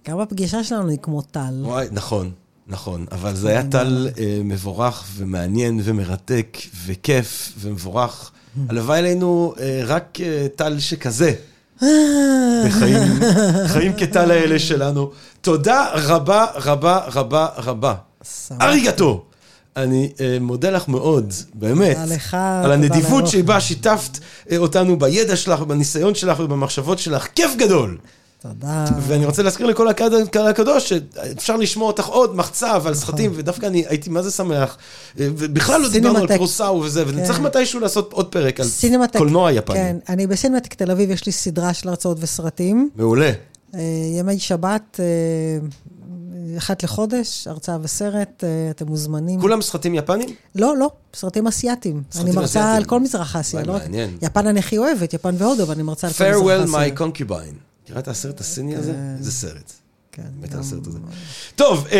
גם הפגישה שלנו היא כמו טל. וואי, נכון, נכון. אבל זה היה טל אה, מבורך ומעניין ומרתק וכיף ומבורך. הלוואי עלינו אה, רק אה, טל שכזה. בחיים, חיים כטל האלה שלנו. תודה רבה, רבה, רבה, רבה. אריגתו. אני uh, מודה לך מאוד, באמת. תודה לך. על הנדיבות שבה שיתפת uh, אותנו בידע שלך, ובניסיון שלך ובמחשבות שלך. כיף גדול. תודה. ואני רוצה להזכיר לכל הקהל הקדוש שאפשר לשמוע אותך עוד מחצב על סרטים, ודווקא אני הייתי מה זה שמח. ובכלל לא דיברנו על קרוסאו וזה, וצריך כן. מתישהו לעשות עוד פרק על קולנוע יפני. כן, אני בסינמטק תל אביב, יש לי סדרה של הרצאות וסרטים. מעולה. אה, ימי שבת, אה, אחת לחודש, הרצאה וסרט, אה, אתם מוזמנים. כולם סרטים יפנים? לא, לא, סרטים אסייתיים. אני מרצה על כל מזרח אסיה. לא מעניין. יפן אני הכי אוהבת, יפן והודו, אבל אני מרצה על כל מזרח אסיה. Farewell my concubine. מכירה את הסרט הסיני הזה? זה סרט. כן. מת הסרט הזה. טוב, אה,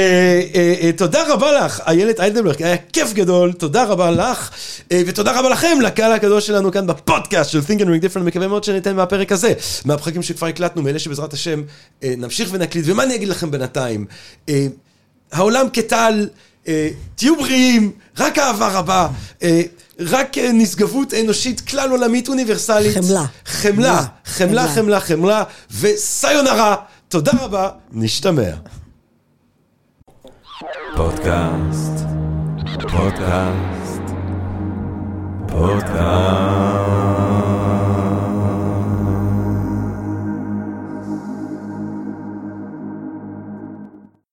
אה, אה, תודה רבה לך, איילת איידלברג, היה כיף גדול, תודה רבה לך, ותודה רבה לכם, לקהל הקדוש שלנו כאן בפודקאסט של Think and Ring Different, מקווה מאוד שניתן מהפרק הזה, מהפרקים שכבר הקלטנו, מאלה שבעזרת השם נמשיך ונקליט, ומה אני אגיד לכם בינתיים? העולם כטל, תהיו בריאים, רק אהבה רבה. רק אה, נשגבות אנושית כלל עולמית אוניברסלית. חמלה. חמלה, חמלה, חמלה, חמלה, וסיונרה. תודה רבה, נשתמע. פודקאסט, פודקאסט, פודקאסט.